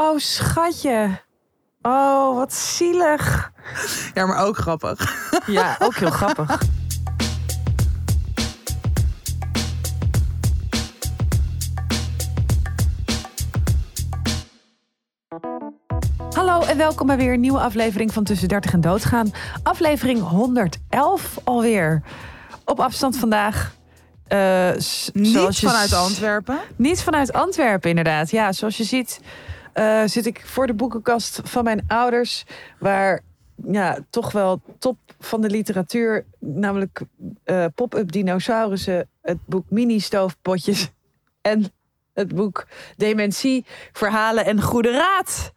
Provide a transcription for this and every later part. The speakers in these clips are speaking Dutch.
Oh, schatje. Oh, wat zielig. Ja, maar ook grappig. Ja, ook heel grappig. Hallo en welkom bij weer een nieuwe aflevering van Tussen 30 en Doodgaan. Aflevering 111 alweer. Op afstand vandaag. Uh, Niet vanuit Antwerpen? Niet vanuit Antwerpen, inderdaad. Ja, zoals je ziet uh, zit ik voor de boekenkast van mijn ouders, waar ja, toch wel top van de literatuur, namelijk uh, pop-up dinosaurussen, het boek Mini-stoofpotjes en het boek Dementie, Verhalen en Goede Raad.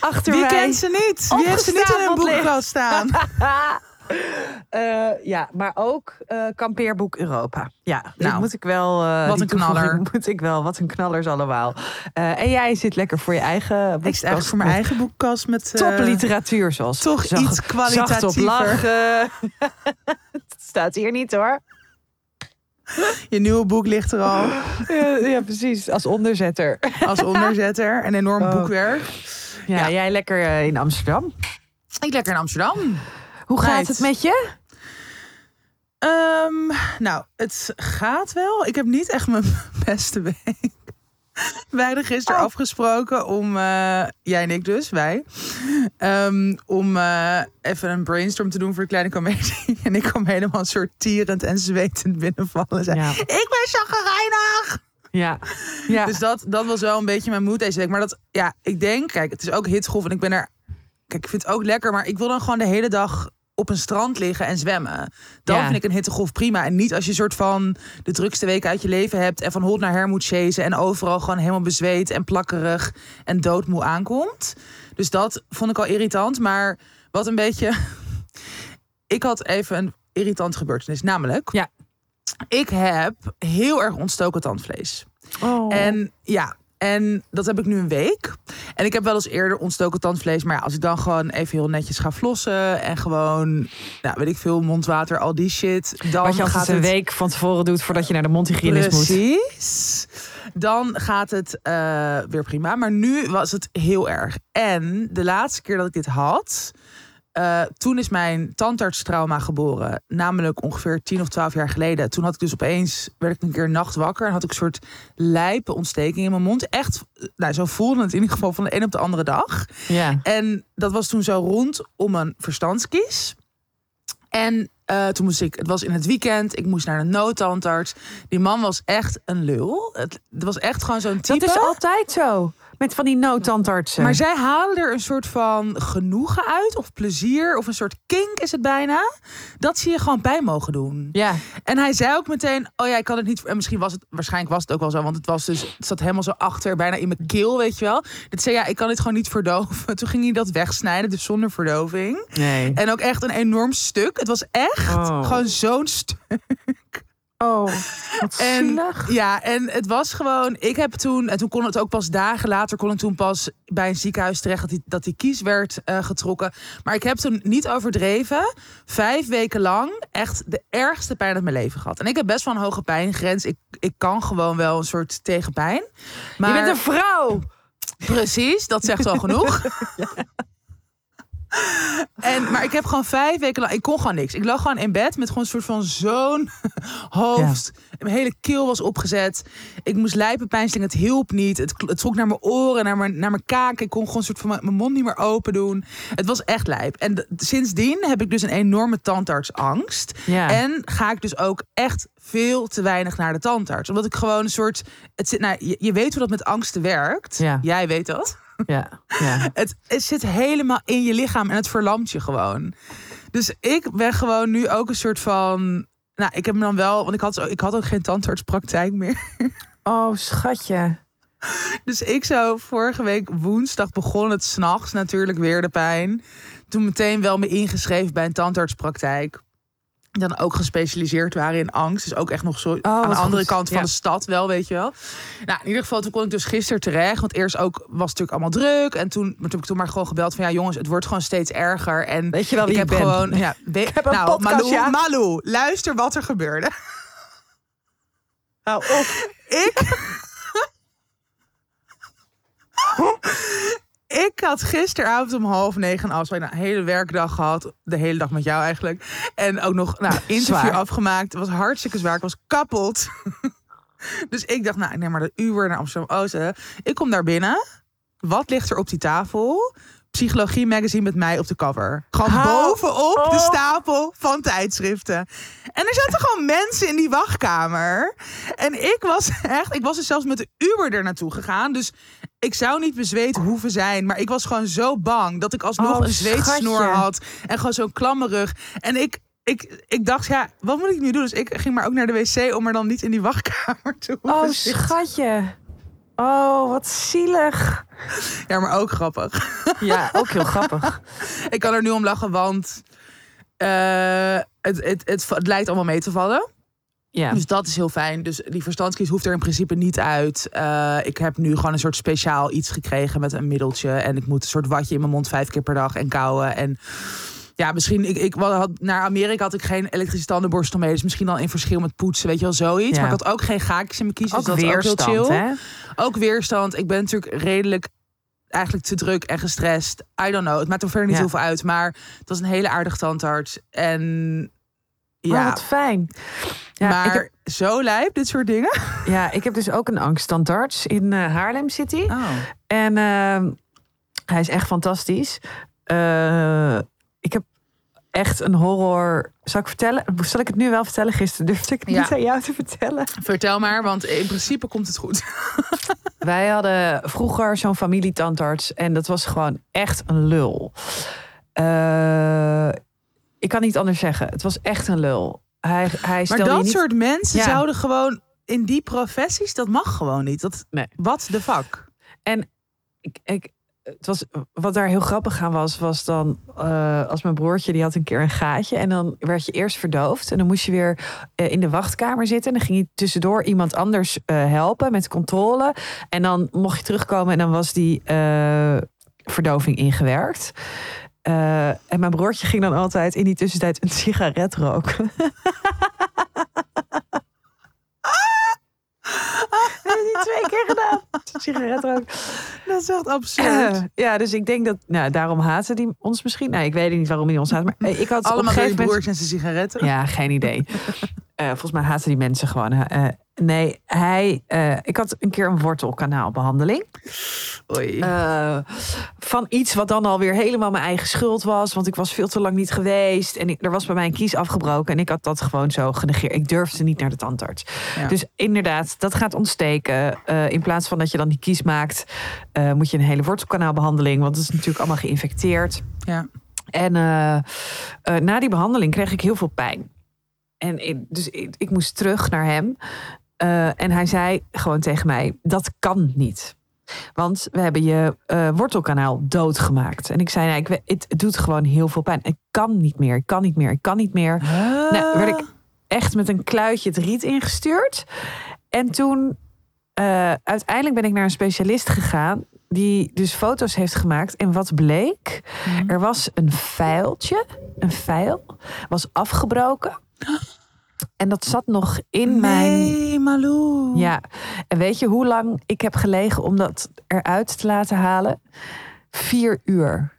Achter Wie kent ze niet? Wie heeft ze niet in een boekenkast staan? Uh, ja, maar ook uh, kampeerboek Europa. Ja, nou, moet ik wel. Uh, wat een knaller. Moet ik wel. Wat een knallers allemaal. en jij zit lekker voor je eigen boekkast. Ik zit eigenlijk voor mijn eigen boekkast met top literatuur, zoals toch iets kwalitatiever. lachen. Het staat hier niet hoor. Je nieuwe boek ligt er al. Ja, ja precies. Als onderzetter. Als onderzetter. Een enorm oh. boekwerk. Ja, ja, jij lekker in Amsterdam. Ik lekker in Amsterdam. Hoe gaat het met je? Um, nou, het gaat wel. Ik heb niet echt mijn beste week. Wij hadden gisteren oh. afgesproken om, uh, jij en ik dus, wij, um, om uh, even een brainstorm te doen voor de kleine comedie. En ik kwam helemaal een soort tierend en zwetend binnenvallen. Zei, ja. Ik ben chagrijnig! Ja. ja. Dus dat, dat was wel een beetje mijn moed deze week. Maar dat, ja, ik denk, kijk, het is ook hitsgolf en ik ben er Kijk, ik vind het ook lekker, maar ik wil dan gewoon de hele dag op een strand liggen en zwemmen. Dan vind ik een hittegolf prima. En niet als je soort van de drukste weken uit je leven hebt... en van hot naar her moet chasen... en overal gewoon helemaal bezweet en plakkerig en doodmoe aankomt. Dus dat vond ik al irritant. Maar wat een beetje... ik had even een irritant gebeurtenis. Namelijk, ja. ik heb heel erg ontstoken tandvlees. Oh. En ja, en dat heb ik nu een week. En ik heb wel eens eerder ontstoken tandvlees. Maar ja, als ik dan gewoon even heel netjes ga flossen. En gewoon, nou, weet ik veel, mondwater, al die shit. Dan Wat je gaat een week van tevoren doet voordat je naar de mondhygiënist moet. Precies. Dan gaat het uh, weer prima. Maar nu was het heel erg. En de laatste keer dat ik dit had uh, toen is mijn tandartstrauma geboren. Namelijk ongeveer 10 of 12 jaar geleden. Toen had ik dus opeens, werd ik een keer nacht wakker. En had ik een soort lijpe ontsteking in mijn mond. Echt, nou zo voelde het in ieder geval van de een op de andere dag. Ja. En dat was toen zo rond om een verstandskies. En uh, toen moest ik, het was in het weekend, ik moest naar een noodtandarts. Die man was echt een lul. Het, het was echt gewoon zo'n type. Dat is altijd zo. Met van die noodtandartsen. Maar zij halen er een soort van genoegen uit. Of plezier. Of een soort kink is het bijna. Dat zie je gewoon bij mogen doen. Ja. En hij zei ook meteen. Oh ja, ik kan het niet. En misschien was het. Waarschijnlijk was het ook wel zo. Want het was dus. Het zat helemaal zo achter. Bijna in mijn keel, weet je wel. Dat zei ja, ik kan dit gewoon niet verdoven. Toen ging hij dat wegsnijden. Dus zonder verdoving. Nee. En ook echt een enorm stuk. Het was echt oh. gewoon zo'n stuk. Oh, wat en, Ja, en het was gewoon. Ik heb toen, en toen kon het ook pas dagen later, kon ik toen pas bij een ziekenhuis terecht dat die, dat die kies werd uh, getrokken. Maar ik heb toen niet overdreven. Vijf weken lang echt de ergste pijn uit mijn leven gehad. En ik heb best wel een hoge pijngrens. Ik, ik kan gewoon wel een soort tegen pijn. Maar... Je bent een vrouw! Precies, dat zegt al genoeg. ja. En, maar ik heb gewoon vijf weken lang... Ik kon gewoon niks. Ik lag gewoon in bed met gewoon een soort van zo'n hoofd. Mijn hele keel was opgezet. Ik moest lijpenpijnstelling. Het hielp niet. Het, het trok naar mijn oren, naar mijn, naar mijn kaak. Ik kon gewoon een soort van mijn, mond niet meer open doen. Het was echt lijp. En sindsdien heb ik dus een enorme tandartsangst. Ja. En ga ik dus ook echt veel te weinig naar de tandarts. Omdat ik gewoon een soort... Het zit, nou, je, je weet hoe dat met angsten werkt. Ja. Jij weet dat. Ja, ja. Het, het zit helemaal in je lichaam en het verlamt je gewoon. Dus ik ben gewoon nu ook een soort van. Nou, ik heb me dan wel, want ik had, ik had ook geen tandartspraktijk meer. Oh, schatje. Dus ik zou vorige week woensdag begon het s'nachts natuurlijk weer de pijn. Toen meteen wel me ingeschreven bij een tandartspraktijk dan ook gespecialiseerd waren in angst. Dus ook echt nog zo oh, aan de andere kant van de stad wel, weet je wel. Nou, in ieder geval, toen kon ik dus gisteren terecht. Want eerst ook was het natuurlijk allemaal druk. En toen heb ik toen maar gewoon gebeld van... ja jongens, het wordt gewoon steeds erger. En weet je wel wie ik heb ben? gewoon... Ja, ik heb een nou, podcast, Malou, ja. Malou, luister wat er gebeurde. Nou, ik... had gisteravond om half negen een afspraak. Nou, een hele werkdag gehad. De hele dag met jou eigenlijk. En ook nog nou, interview afgemaakt. Het was hartstikke zwaar. Ik was kapot. dus ik dacht, nou, ik neem maar de Uber naar Amsterdam-Oost. hè. Ik kom daar binnen. Wat ligt er op die tafel? Psychologie magazine met mij op de cover. Gewoon bovenop de stapel van tijdschriften. En er zaten gewoon mensen in die wachtkamer. En ik was echt, ik was dus zelfs met de Uber er naartoe gegaan. Dus ik zou niet bezweet hoeven zijn. Maar ik was gewoon zo bang dat ik alsnog Oh, een zweetsnoer schatje. had. En gewoon zo'n klamme rug. En ik, ik, ik dacht, ja, wat moet ik nu doen? Dus ik ging maar ook naar de wc om er dan niet in die wachtkamer te hoeven Oh, zitten. schatje. Oh, wat zielig. Ja, maar ook grappig. Ja, ook heel grappig. Ik kan er nu om lachen, want eh, het, het, het, het lijkt allemaal mee te vallen. Ja. Dus dat is heel fijn. Dus die verstandskies hoeft er in principe niet uit. Eh, ik heb nu gewoon een soort speciaal iets gekregen met een middeltje. En ik moet een soort watje in mijn mond vijf keer per dag en kauwen. En ja, misschien, ik, ik had, naar Amerika had ik geen elektrische tandenborstel mee. Dus misschien dan in verschil met poetsen, weet je wel, zoiets. Ja. Maar ik had ook geen gaakjes in mijn kiezen. Ook dus dat is ook weerstand, heel chill. hè? Ook weerstand. Ik ben natuurlijk redelijk eigenlijk te druk en gestrest. I don't know. Het maakt er verder niet Ja. heel veel uit. Maar het was een hele aardige tandarts. En Oh, ja, wat fijn. Ja, maar heb, zo lijp, dit soort dingen. ja, ik heb dus ook een angststandarts in eh, Haarlem City. Oh. En ehm, hij is echt fantastisch. Eh, ik heb echt een horror. Zal ik vertellen? Zal ik het nu wel vertellen? Gisteren durfde ik het Ja. niet aan jou te vertellen. Vertel maar, want in principe komt het goed. Wij hadden vroeger zo'n familietandarts en dat was gewoon echt een lul. Eh, ik kan niet anders zeggen. Het was echt een lul. Hij, hij Maar dat niet... soort mensen Ja. zouden gewoon in die professies, dat mag gewoon niet. Dat, Nee. Wat de fuck? ik, ik, het was, wat daar heel grappig aan was, was dan eh, als mijn broertje die had een keer een gaatje en dan werd je eerst verdoofd en dan moest je weer eh, in de wachtkamer zitten en dan ging je tussendoor iemand anders eh, helpen met controle en dan mocht je terugkomen en dan was die verdoving ingewerkt. Eh, en mijn broertje ging dan altijd in die tussentijd een sigaret roken. Hij twee keer gedaan. Sigaret roken. Dat is echt absurd. Ja, dus ik denk dat, nou, daarom haten die ons misschien. Nou, ik weet niet waarom die ons haat, maar eh, ik had op een Allemaal gegeven je moment. broers en zijn sigaretten. Ja, geen idee. Eh, volgens mij haten die mensen gewoon. eh, nee, hij. eh, ik had een keer een wortelkanaalbehandeling. Oei. Van iets wat dan alweer helemaal mijn eigen schuld was. Want ik was veel te lang niet geweest. En ik, er was bij mij een kies afgebroken. En ik had dat gewoon zo genegeerd. Ik durfde niet naar de tandarts. Ja. Dus inderdaad, dat gaat ontsteken. In plaats van dat je dan die kies maakt, moet je een hele wortelkanaalbehandeling. Want het is natuurlijk allemaal geïnfecteerd. ja. En na die behandeling kreeg ik heel veel pijn. En ik, dus ik, ik moest terug naar hem. Eh, en hij zei gewoon tegen mij: dat kan niet. Want we hebben je eh, wortelkanaal doodgemaakt. En ik zei: nee, ik, we- het, het doet gewoon heel veel pijn. Ik kan niet meer, ik kan niet meer, ik kan niet meer. Nou, werd ik echt met een kluitje het riet ingestuurd. En toen, eh, uiteindelijk ben ik naar een specialist gegaan. Die dus foto's heeft gemaakt. En wat bleek? Mhm. Er was een vuiltje, een vuil, was afgebroken. En dat zat nog in mijn. Nee, Malou. Ja, en weet je hoe lang ik heb gelegen om dat eruit te laten halen? Vier uur.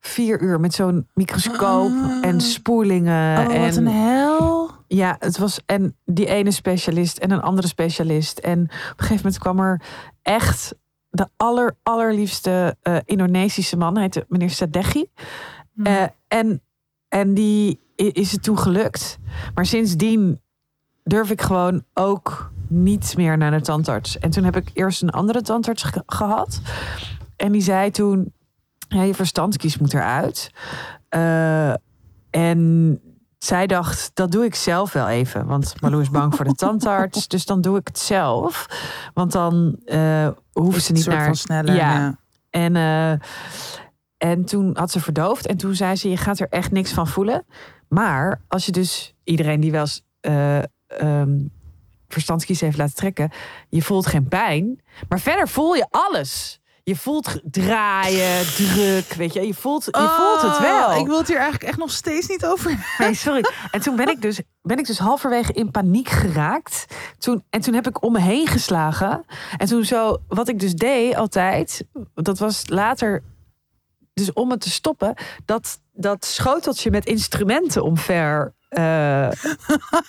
Vier uur met zo'n microscoop Ah. en spoelingen. Oh, wat en een hel. ja, het was en die ene specialist en een andere specialist. En op een gegeven moment kwam er echt de aller, allerliefste eh, Indonesische man. Hij heette meneer Sadeghi. Hm. Eh, en, en die is het toen gelukt. Maar sindsdien durf ik gewoon ook niet meer naar de tandarts. En toen heb ik eerst een andere tandarts ge- gehad. En die zei toen, ja, je verstandskies moet eruit. Eh, en zij dacht, dat doe ik zelf wel even. Want Marlou is bang voor de tandarts. Dus dan doe ik het zelf. Want dan eh hoeven ze niet soort naar... van sneller. Ja. Ja. En, eh, en toen had ze verdoofd. En toen zei ze, je gaat er echt niks van voelen. Maar als je dus iedereen die wel eens verstandskies heeft laten trekken... je voelt geen pijn. Maar verder voel je alles. Je voelt draaien, druk, weet je. Je voelt, je voelt het wel. Oh, Ik wil het hier eigenlijk echt nog steeds niet over. Nee, sorry. En toen ben ik dus, ben ik dus halverwege in paniek geraakt. Toen, en toen heb ik om me heen geslagen. En toen zo, wat ik dus deed altijd, dat was later dus om het te stoppen, dat, dat schoteltje met instrumenten omver uh,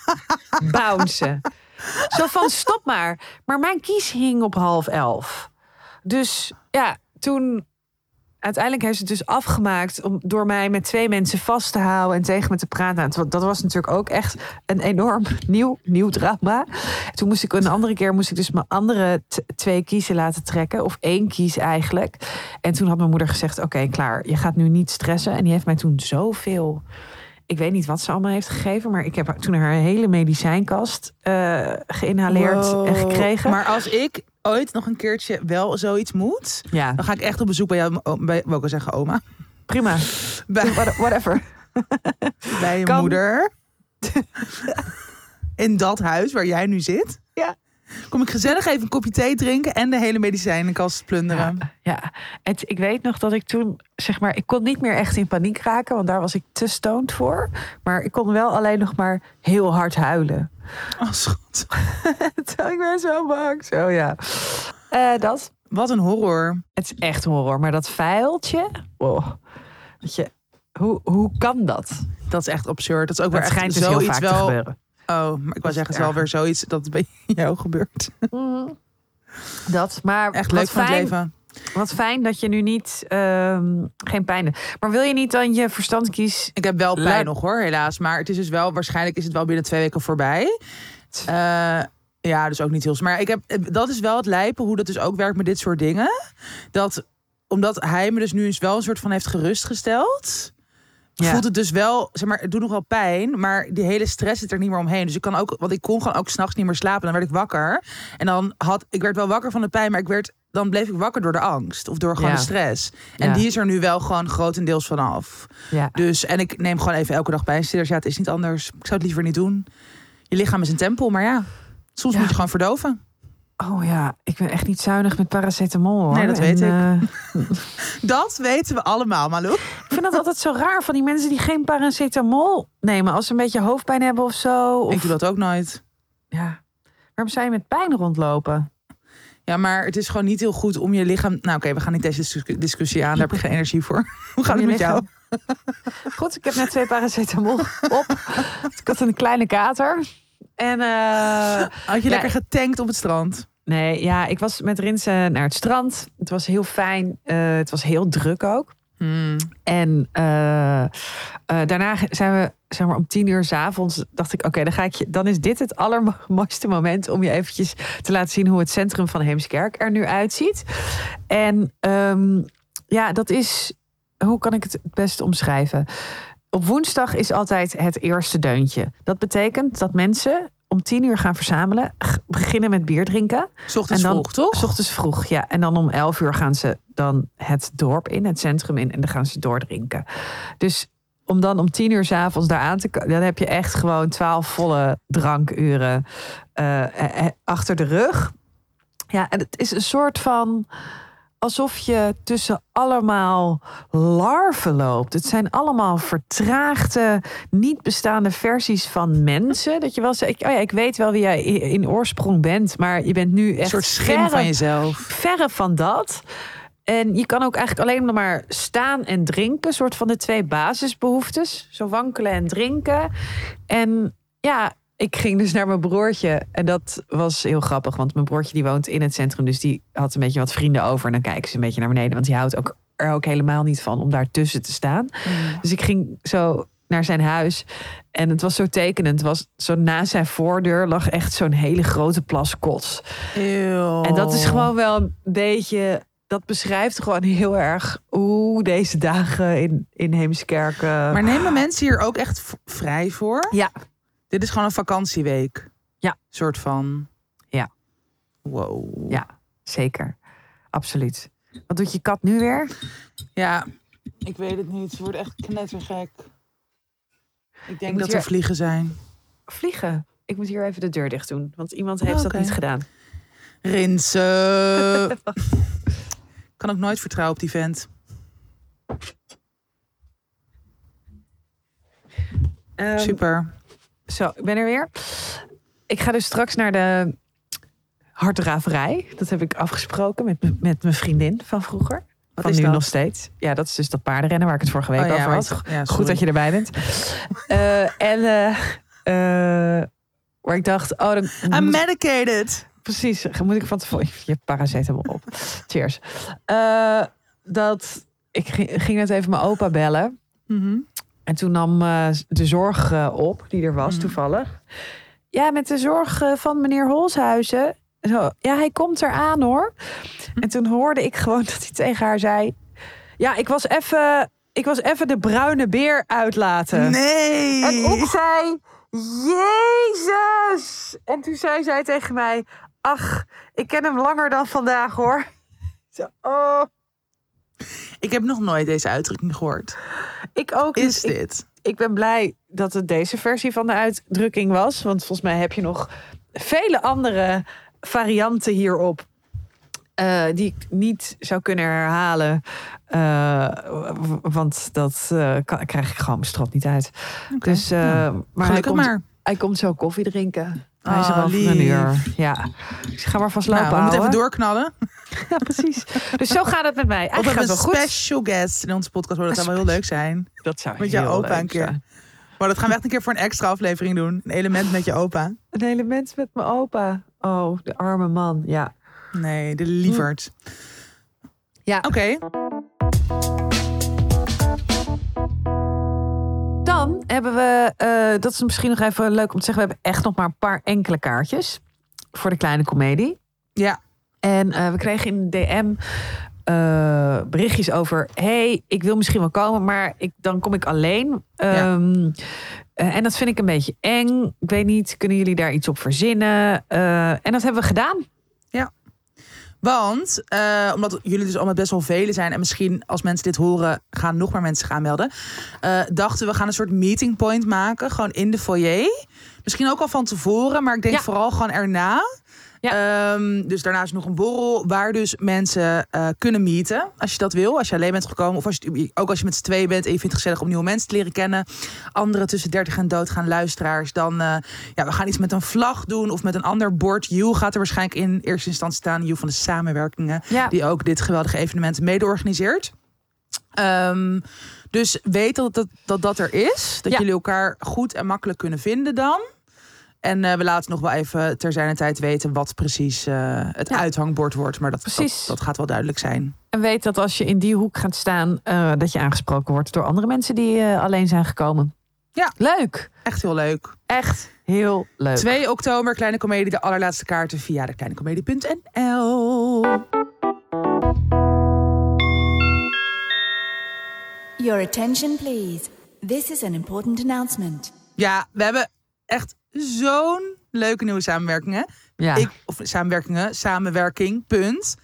bouncen. Zo van stop maar. Maar mijn kies hing op half elf. Dus ja, toen uiteindelijk heeft ze het dus afgemaakt om door mij met twee mensen vast te houden en tegen me te praten. Nou, dat was natuurlijk ook echt een enorm nieuw, nieuw drama. Toen moest ik een andere keer moest ik dus mijn andere twee kiezen laten trekken, of één kies eigenlijk. En toen had mijn moeder gezegd: Oké, klaar, je gaat nu niet stressen. En die heeft mij toen zoveel. Ik weet niet wat ze allemaal heeft gegeven, maar ik heb toen haar hele medicijnkast uh, geïnhaleerd en gekregen. Maar als ik ooit nog een keertje wel zoiets moet, ja. dan ga ik echt op bezoek bij jou, bij, wil ik zeggen oma. Prima. Bij, whatever. Bij je moeder. In dat huis waar jij nu zit. Ja. Kom ik gezellig even een kopje thee drinken en de hele medicijnenkast plunderen. Ja, ja. Het, ik weet nog dat ik toen, zeg maar, ik kon niet meer echt in paniek raken, want daar was ik te stoned voor. Maar ik kon wel alleen nog maar heel hard huilen. Oh, schat. ik ben zo bang. Zo ja. Uh, dat. Wat een horror. Het is echt horror. Maar dat vuiltje. Wow. Weet je, hoe, hoe kan dat? Dat is echt absurd. Dat is ook dat weer schijnt dus heel vaak wel... te gebeuren. Oh, maar ik wou zeggen, het is wel weer zoiets dat bij jou gebeurt. Mm. Dat, maar echt leuk van het leven. Wat fijn dat je nu niet uh, geen pijn hebt. Maar wil je niet dan je verstand kiezen? Ik heb wel pijn nog hoor, helaas. Maar het is dus wel, waarschijnlijk is het wel binnen twee weken voorbij. Uh, ja, dus ook niet heel. Maar ik heb, dat is wel het lijpen, hoe dat dus ook werkt met dit soort dingen. Dat omdat hij me dus nu eens wel een soort van heeft gerustgesteld. Ja. Voelt het dus wel, zeg maar, het doet nog wel pijn, maar die hele stress zit er niet meer omheen. Dus ik kan ook, want ik kon gewoon ook s'nachts niet meer slapen. Dan werd ik wakker en dan had ik werd wel wakker van de pijn, maar ik werd dan bleef ik wakker door de angst of door gewoon de stress. En die is er nu wel gewoon grotendeels vanaf. Ja. Dus en ik neem gewoon even elke dag pijnstillers. Ja, het is niet anders. Ik zou het liever niet doen. Je lichaam is een tempel, maar ja, soms moet je gewoon verdoven. Oh ja, ik ben echt niet zuinig met paracetamol. Hoor. Nee, dat weet ik. Uh... dat weten we allemaal, Malou. Ik vind dat altijd zo raar van die mensen die geen paracetamol nemen als ze een beetje hoofdpijn hebben of zo. Of... Ik doe dat ook nooit. Ja. Waarom zou je met pijn rondlopen? Ja, maar het is gewoon niet heel goed om je lichaam. Nou, oké, we gaan niet deze discussie aan. Daar heb ik geen energie voor. Hoe gaat het met jou? Goed, ik heb net twee paracetamol op. Ik had een kleine kater. En uh, had je lekker getankt op het strand? Nee, ja, ik was met Rinsen naar het strand. Het was heel fijn. Uh, het was heel druk ook. Hmm. En uh, daarna zijn we, zeg maar, om tien uur s avonds dacht ik, oké, dan ga ik je, dan is dit het allermooiste moment om je eventjes te laten zien hoe het centrum van Heemskerk er nu uitziet. En um, ja, dat is, hoe kan ik het het beste omschrijven? Op woensdag is altijd het eerste deuntje. Dat betekent dat mensen om tien uur gaan verzamelen. Beginnen met bier drinken. Ochtends vroeg, toch? Ochtends vroeg, ja. En dan om elf uur gaan ze dan het dorp in, het centrum in. En dan gaan ze doordrinken. Dus om dan om tien uur s'avonds daar aan te komen... dan heb je echt gewoon twaalf volle drankuren uh, achter de rug. Ja, en het is een soort van alsof je tussen allemaal larven loopt. Het zijn allemaal vertraagde, niet bestaande versies van mensen. Dat je wel zegt, oh ja, ik weet wel wie jij in oorsprong bent, maar je bent nu echt een soort schim van jezelf. Verre van dat. En je kan ook eigenlijk alleen nog maar staan en drinken, soort van de twee basisbehoeftes. Zo wankelen en drinken. En ja, ik ging dus naar mijn broertje. En dat was heel grappig, want mijn broertje die woont in het centrum. Dus die had een beetje wat vrienden over. En dan kijken ze een beetje naar beneden. Want die houdt ook, er ook helemaal niet van om daar tussen te staan. Mm. Dus ik ging zo naar zijn huis. En het was zo tekenend. Het was zo naast zijn voordeur lag echt zo'n hele grote plas kots. En dat is gewoon wel een beetje. Dat beschrijft gewoon heel erg hoe deze dagen in, in Heemskerk. Maar nemen mensen hier ook echt vrij voor? Ja, dit is gewoon een vakantieweek. Ja. Soort van. Ja. Wow. Ja, zeker. Absoluut. Wat doet je kat nu weer? Ja, ik weet het niet. Ze wordt echt knettergek. Ik denk dat er vliegen zijn. Vliegen? Ik moet hier even de deur dicht doen, want iemand heeft dat niet gedaan. Rinsen. kan ook nooit vertrouwen op die vent. Um, Super. Zo, ik ben er weer. Ik ga dus straks naar de hardraverij. Dat heb ik afgesproken met, met mijn vriendin van vroeger. van is nu dat? nog steeds. Ja, dat is dus dat paardenrennen waar ik het vorige week Oh over had. ja, Goed dat je erbij bent. Eh, en eh, eh, waar ik dacht, oh, dan I'm medicated. precies, moet ik van tevoren je paracetamol op. Cheers. Dat ik ging, ging net even mijn opa bellen. Mhm. En toen nam eh, de zorg eh, op, die er was Mhm. toevallig. Ja, met de zorg eh, van meneer Holshuizen. Zo, ja, hij komt eraan hoor. En toen hoorde ik gewoon dat hij tegen haar zei... Ja, ik was even, ik was even de bruine beer uitlaten. Nee. En ik zei, Jezus! En toen zei zij tegen mij, ach, ik ken hem langer dan vandaag hoor. Zo, oh, Ik heb nog nooit deze uitdrukking gehoord. ik ook. Is dit? ik ben blij dat het deze versie van de uitdrukking was. Want volgens mij heb je nog vele andere varianten hierop. eh, die ik niet zou kunnen herhalen. Eh, want dat eh, kan, krijg ik gewoon mijn strot niet uit. Dus, Nou, maar hij komt, maar. hij komt zo koffie drinken. Hij is er Ah, een lief. uur. Ja. Ik ga maar vast lopen Nou, we moeten even doorknallen. Ja, precies. Dus zo gaat het met mij. Of we Eigenlijk hebben gaat een het wel goed. special guest in onze podcast. Oh, dat zou wel heel leuk zijn. Dat zou Met jouw opa leuk een keer. zijn. Maar dat gaan we echt een keer voor een extra aflevering doen. Een element met je opa. Een element met mijn opa. Oh, de arme man. Ja. Nee, de lieverd. Ja. Oké. Dan hebben we, eh, dat is misschien nog even leuk om te zeggen, we hebben echt nog maar een paar enkele kaartjes voor de kleine komedie. Ja. En eh, we kregen in de DM eh, berichtjes over, hey, ik wil misschien wel komen, maar ik, dan kom ik alleen. Ehm, eh, en dat vind ik een beetje eng. Ik weet niet, kunnen jullie daar iets op verzinnen? En dat hebben we gedaan. Want, eh, omdat jullie dus allemaal best wel velen zijn... en misschien als mensen dit horen, gaan nog meer mensen gaan melden... eh, dachten we gaan een soort meeting point maken. Gewoon in de foyer. Misschien ook al van tevoren, maar ik denk Ja. vooral gewoon erna. Ehm, dus daarna is nog een borrel waar dus mensen eh, kunnen meeten. Als je dat wil, als je alleen bent gekomen. Of als je, ook als je met z'n tweeën bent en je vindt het gezellig om nieuwe mensen te leren kennen. Anderen tussen 30 en dood gaan luisteraars. Dan, eh, ja, we gaan iets met een vlag doen of met een ander bord. Joe gaat er waarschijnlijk in eerste instantie staan. Joe van de samenwerkingen. Ja. Die ook dit geweldige evenement mede organiseert. Ehm, dus weet dat dat, dat dat er is. Dat Ja. jullie elkaar goed en makkelijk kunnen vinden dan. En eh, we laten nog wel even ter zijner tijd weten wat precies eh, het Ja. uithangbord wordt. Maar dat, Precies. Dat, dat gaat wel duidelijk zijn. En weet dat als je in die hoek gaat staan, eh, dat je aangesproken wordt door andere mensen die eh, alleen zijn gekomen. Ja. Leuk. Echt heel leuk. Echt heel leuk. 2 oktober, Kleine Comedie. De allerlaatste kaarten via de kleinecomedie.nl. Your attention, please. This is an important announcement. Ja, we hebben echt zo'n leuke nieuwe samenwerkingen. Ja. Ik, of samenwerkingen, samenwerking, punt.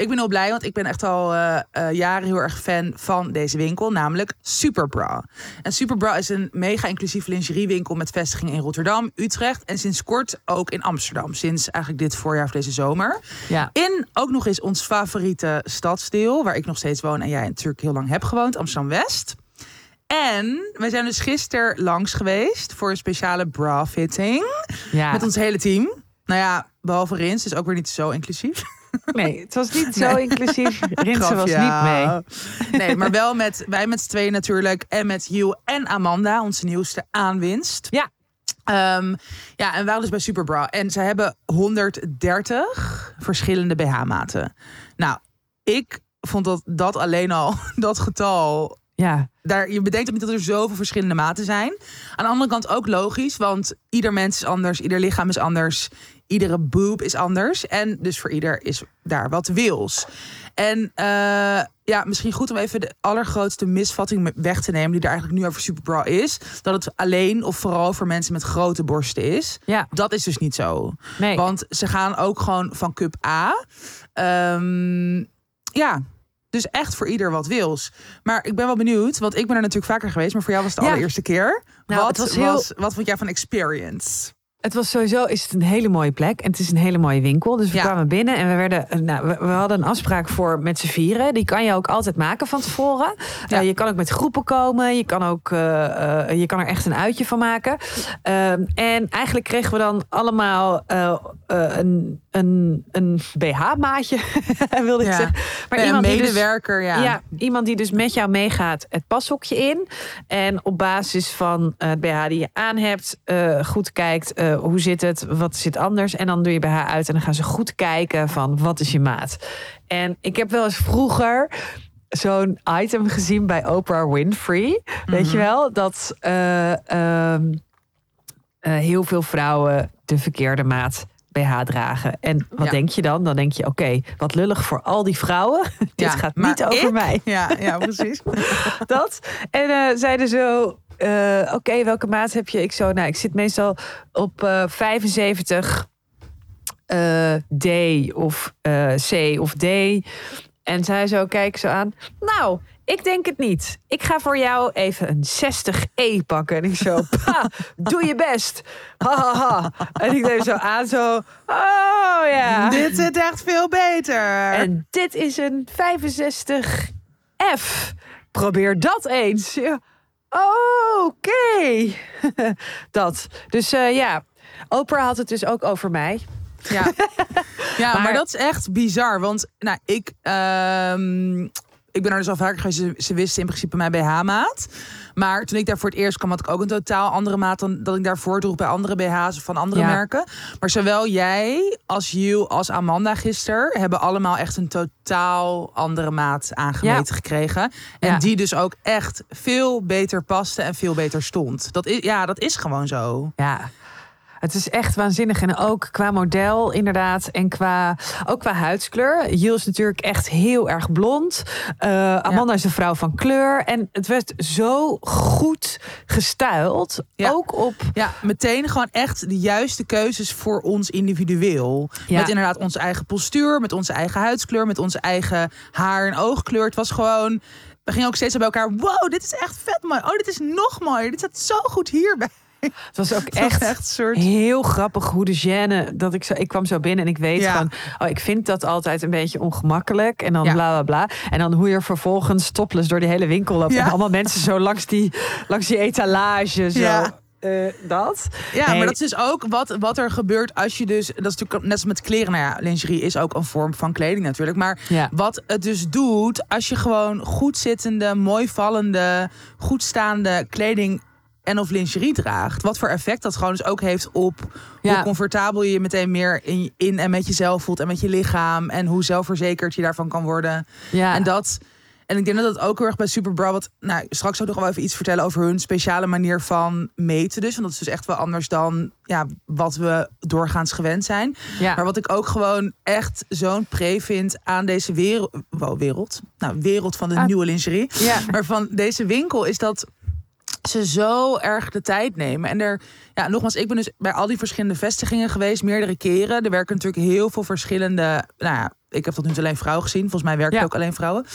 Ik ben heel blij, want ik ben echt al eh, eh, jaren heel erg fan van deze winkel, namelijk Superbra. En Superbra is een mega inclusieve lingeriewinkel met vestigingen in Rotterdam, Utrecht en sinds kort ook in Amsterdam. Sinds eigenlijk dit voorjaar of deze zomer. ja. In ook nog eens ons favoriete stadsdeel, waar ik nog steeds woon en jij natuurlijk heel lang hebt gewoond, Amsterdam-West. En we zijn dus gisteren langs geweest voor een speciale bra-fitting ja. met ons hele team. Nou ja, behalve Rins, dus ook weer niet zo inclusief. Nee, het was niet zo inclusief. Rinsen was niet mee. Nee, maar wel met wij met z'n tweeën natuurlijk. En met Hugh en Amanda, onze nieuwste aanwinst. Ja. Ehm, ja, en we waren dus bij Superbra. En ze hebben 130 verschillende BH-maten. Nou, ik vond dat, dat alleen al, dat getal Ja. daar, je bedenkt ook niet dat er zoveel verschillende maten zijn. Aan de andere kant ook logisch, want ieder mens is anders, ieder lichaam is anders, iedere boob is anders. En dus voor ieder is daar wat wils. En eh, ja, misschien goed om even de allergrootste misvatting weg te nemen, die er eigenlijk nu over Superbra is. Dat het alleen of vooral voor mensen met grote borsten is. Ja. Dat is dus niet zo. Nee. Want ze gaan ook gewoon van cup A. Ehm, ja, dus echt voor ieder wat wils. Maar ik ben wel benieuwd, want ik ben er natuurlijk vaker geweest, maar voor jou was het de Ja. allereerste keer. Nou, wat, het was heel- wat vond jij van experience? Het was sowieso is het een hele mooie plek. En het is een hele mooie winkel. Dus we Ja. kwamen binnen en we, werden, nou, we, we hadden een afspraak voor met z'n vieren. Die kan je ook altijd maken van tevoren. Ja. Eh, je kan ook met groepen komen. Je kan, ook, eh, eh, je kan er echt een uitje van maken. Ehm, en eigenlijk kregen we dan allemaal eh, eh, een, een, een BH-maatje, wilde ik zeggen. Maar iemand die dus- medewerker, ja. ja, iemand die dus met jou meegaat het pashokje in. En op basis van eh, het BH die je aan hebt, eh, goed kijkt eh, hoe zit het, wat zit anders. En dan doe je BH uit en dan gaan ze goed kijken van wat is je maat. En ik heb wel eens vroeger zo'n item gezien bij Oprah Winfrey. Weet je wel? Dat eh, ehm, eh, heel veel vrouwen de verkeerde maat BH dragen. En wat Ja. denk je dan? Dan denk je, oké, wat lullig voor al die vrouwen. Dit Ja, gaat niet over ik? mij. Ja, ja, precies. Dat. En eh, zeiden zo, eh, oké, welke maat heb je? Ik zo, nou, ik zit meestal op eh 75 eh, D of eh, C of D. En zij zo, kijk zo aan. Nou, ik denk het niet. Ik ga voor jou even een 60E pakken. En ik zo, pa, doe je best. Ha, ha, ha. En ik deed zo aan, zo, oh ja. Dit zit echt veel beter. En dit is een 65F. Probeer dat eens. Ja. Oké. dat. Dus eh, ja, Oprah had het dus ook over mij. Ja, ja maar, Maar- dat is echt bizar. Want nou, ik, ehm, ik ben er dus al vaker geweest. Ze, ze wisten in principe mijn BH-maat. Maar toen ik daar voor het eerst kwam, had ik ook een totaal andere maat dan dat ik daarvoor droeg bij andere BH's van andere Ja. merken. Maar zowel jij als Jules als Amanda gisteren hebben allemaal echt een totaal andere maat aangemeten gekregen. En Ja. die dus ook echt veel beter paste en veel beter stond. Dat is, ja, dat is gewoon zo. Ja. Het is echt waanzinnig. En ook qua model, inderdaad. En qua, ook qua huidskleur. Jill is natuurlijk echt heel erg blond. Eh, Amanda is een vrouw van kleur. En het werd zo goed gestuild. Ja. Ook op Ja, meteen gewoon echt de juiste keuzes voor ons individueel. Ja. Met inderdaad onze eigen postuur, met onze eigen huidskleur, met onze eigen haar- en oogkleur. Het was gewoon. We gingen ook steeds bij elkaar. Wow, dit is echt vet mooi. Oh, dit is nog mooier. Dit staat zo goed hierbij. Het was ook was echt, echt soort. heel grappig hoe de gêne dat ik zo ik kwam zo binnen en ik weet Ja. van oh ik vind dat altijd een beetje ongemakkelijk en dan Ja. bla bla bla en dan hoe je vervolgens topless door die hele winkel loopt Ja. en allemaal mensen zo langs die langs die etalage zo Ja. eh, dat Ja, Nee. maar dat is dus ook wat, wat er gebeurt als je dus... Dat is natuurlijk net als met kleren. Nou ja, lingerie is ook een vorm van kleding natuurlijk. Maar Ja. wat het dus doet... als je gewoon goed zittende, mooi vallende... goed staande kleding en of lingerie draagt. Wat voor effect dat gewoon dus ook heeft op... Ja. hoe comfortabel je je meteen meer in, in en met jezelf voelt... en met je lichaam. En hoe zelfverzekerd je daarvan kan worden. ja En dat. En ik denk dat dat ook heel erg bij Superbra. Wat, nou, straks ook nog wel even iets vertellen over hun speciale manier van meten. Dus, want dat is dus echt wel anders dan ja, wat we doorgaans gewend zijn. ja Maar wat ik ook gewoon echt zo'n pre vind aan deze wereld. Wow, wereld. Nou, wereld van de Ah. nieuwe lingerie. ja Maar van deze winkel is dat ze zo erg de tijd nemen. En er, ja, nogmaals, ik ben dus bij al die verschillende vestigingen geweest, meerdere keren. Er werken natuurlijk heel veel verschillende. Nou ja, ik heb tot nu toe alleen vrouwen gezien. Volgens mij werken Ja. ook alleen vrouwen.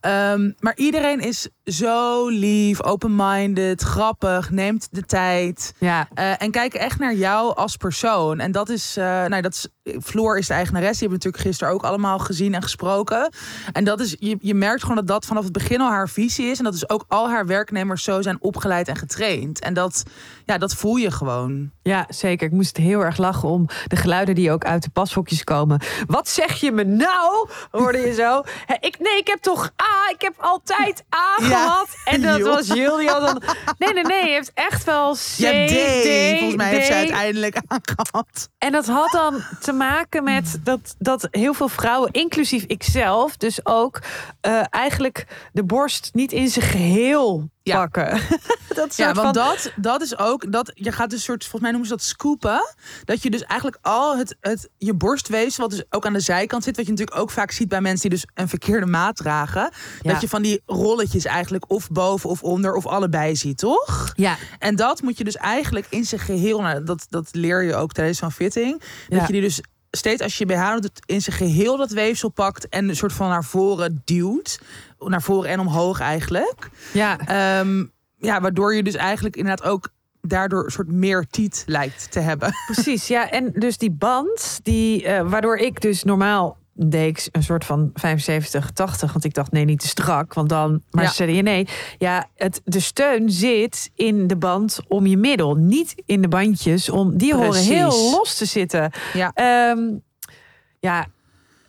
Ehm, maar iedereen is zo lief, open-minded, grappig, neemt de tijd. ja eh, en kijken echt naar jou als persoon. En dat is, eh, nou, dat is, Floor is de eigenares. Die hebben we natuurlijk gisteren ook allemaal gezien en gesproken. En dat is, je, je merkt gewoon dat dat vanaf het begin al haar visie is. En dat is ook al haar werknemers zo zijn opgeleid en getraind. En dat, ja, dat voel je gewoon. gewoon Ja, zeker. Ik moest heel erg lachen om de geluiden die ook uit de pashokjes komen. Wat zeg je me nou? Hoorde je zo? Ik, nee, ik heb toch A, ik heb altijd A Ja. gehad. En dat Joh. was Julia dan. Nee, nee, nee. Je hebt echt wel C, Je hebt D. Volgens mij heeft ze D. uiteindelijk aangehad. En dat had dan te maken met dat, dat heel veel vrouwen, inclusief ikzelf, dus ook eh, eigenlijk de borst niet in zijn geheel Ja. pakken. dat Ja, want van, dat, dat is ook, dat, je gaat dus soort, volgens mij noemen ze dat scoopen. Dat je dus eigenlijk al het, het je borstweefsel, wat dus ook aan de zijkant zit, wat je natuurlijk ook vaak ziet bij mensen die dus een verkeerde maat dragen. Ja. Dat je van die rolletjes eigenlijk of boven of onder of allebei ziet, toch? Ja, En dat moet je dus eigenlijk in zijn geheel, nou, dat, dat leer je ook tijdens van fitting. Dat Ja. je die dus steeds als je je BH doet, in zijn geheel dat weefsel pakt en een soort van naar voren duwt. Naar voren en omhoog eigenlijk. ja. Ehm, ja, waardoor je dus eigenlijk inderdaad ook daardoor een soort meer tiet lijkt te hebben. Precies, ja. En dus die band, die, eh, waardoor ik dus normaal deed ik een soort van 75, 80. Want ik dacht, nee, niet te strak. Want dan, maar Ja. ze zeiden, nee. Ja, het, de steun zit in de band om je middel. Niet in de bandjes. Om, die horen heel los te zitten. Ja. Ehm, ja,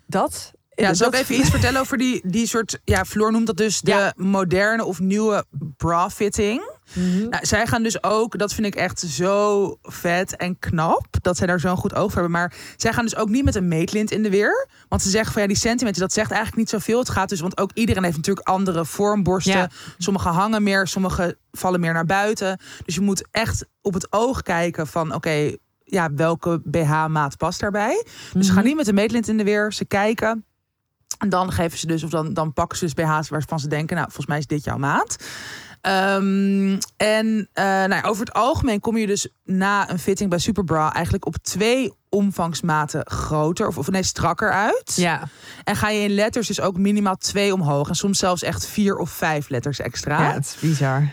dat. Ja, zal ik even iets vertellen over die, die soort... Ja, Floor noemt dat dus de moderne of nieuwe bra fitting. Mhm. Nou, zij gaan dus ook, dat vind ik echt zo vet en knap, dat zij daar zo'n goed oog voor hebben. Maar zij gaan dus ook niet met een meetlint in de weer. Want ze zeggen van ja, die centimeter, dat zegt eigenlijk niet zoveel. Het gaat dus, want ook iedereen heeft natuurlijk andere vormborsten. Ja. Sommige hangen meer, sommige vallen meer naar buiten. Dus je moet echt op het oog kijken van oké, ja, welke BH-maat past daarbij. Dus ze gaan niet met een meetlint in de weer, ze kijken. En dan geven ze dus, of dan, dan pakken ze dus BH's waarvan ze denken, nou, volgens mij is dit jouw maat. Ehm, en eh, nou ja, over het algemeen kom je dus na een fitting bij Superbra eigenlijk op twee omvangsmaten groter of, of nee, strakker uit. Ja, En ga je in letters dus ook minimaal twee omhoog. En soms zelfs echt vier of vijf letters extra. ja, het is bizar.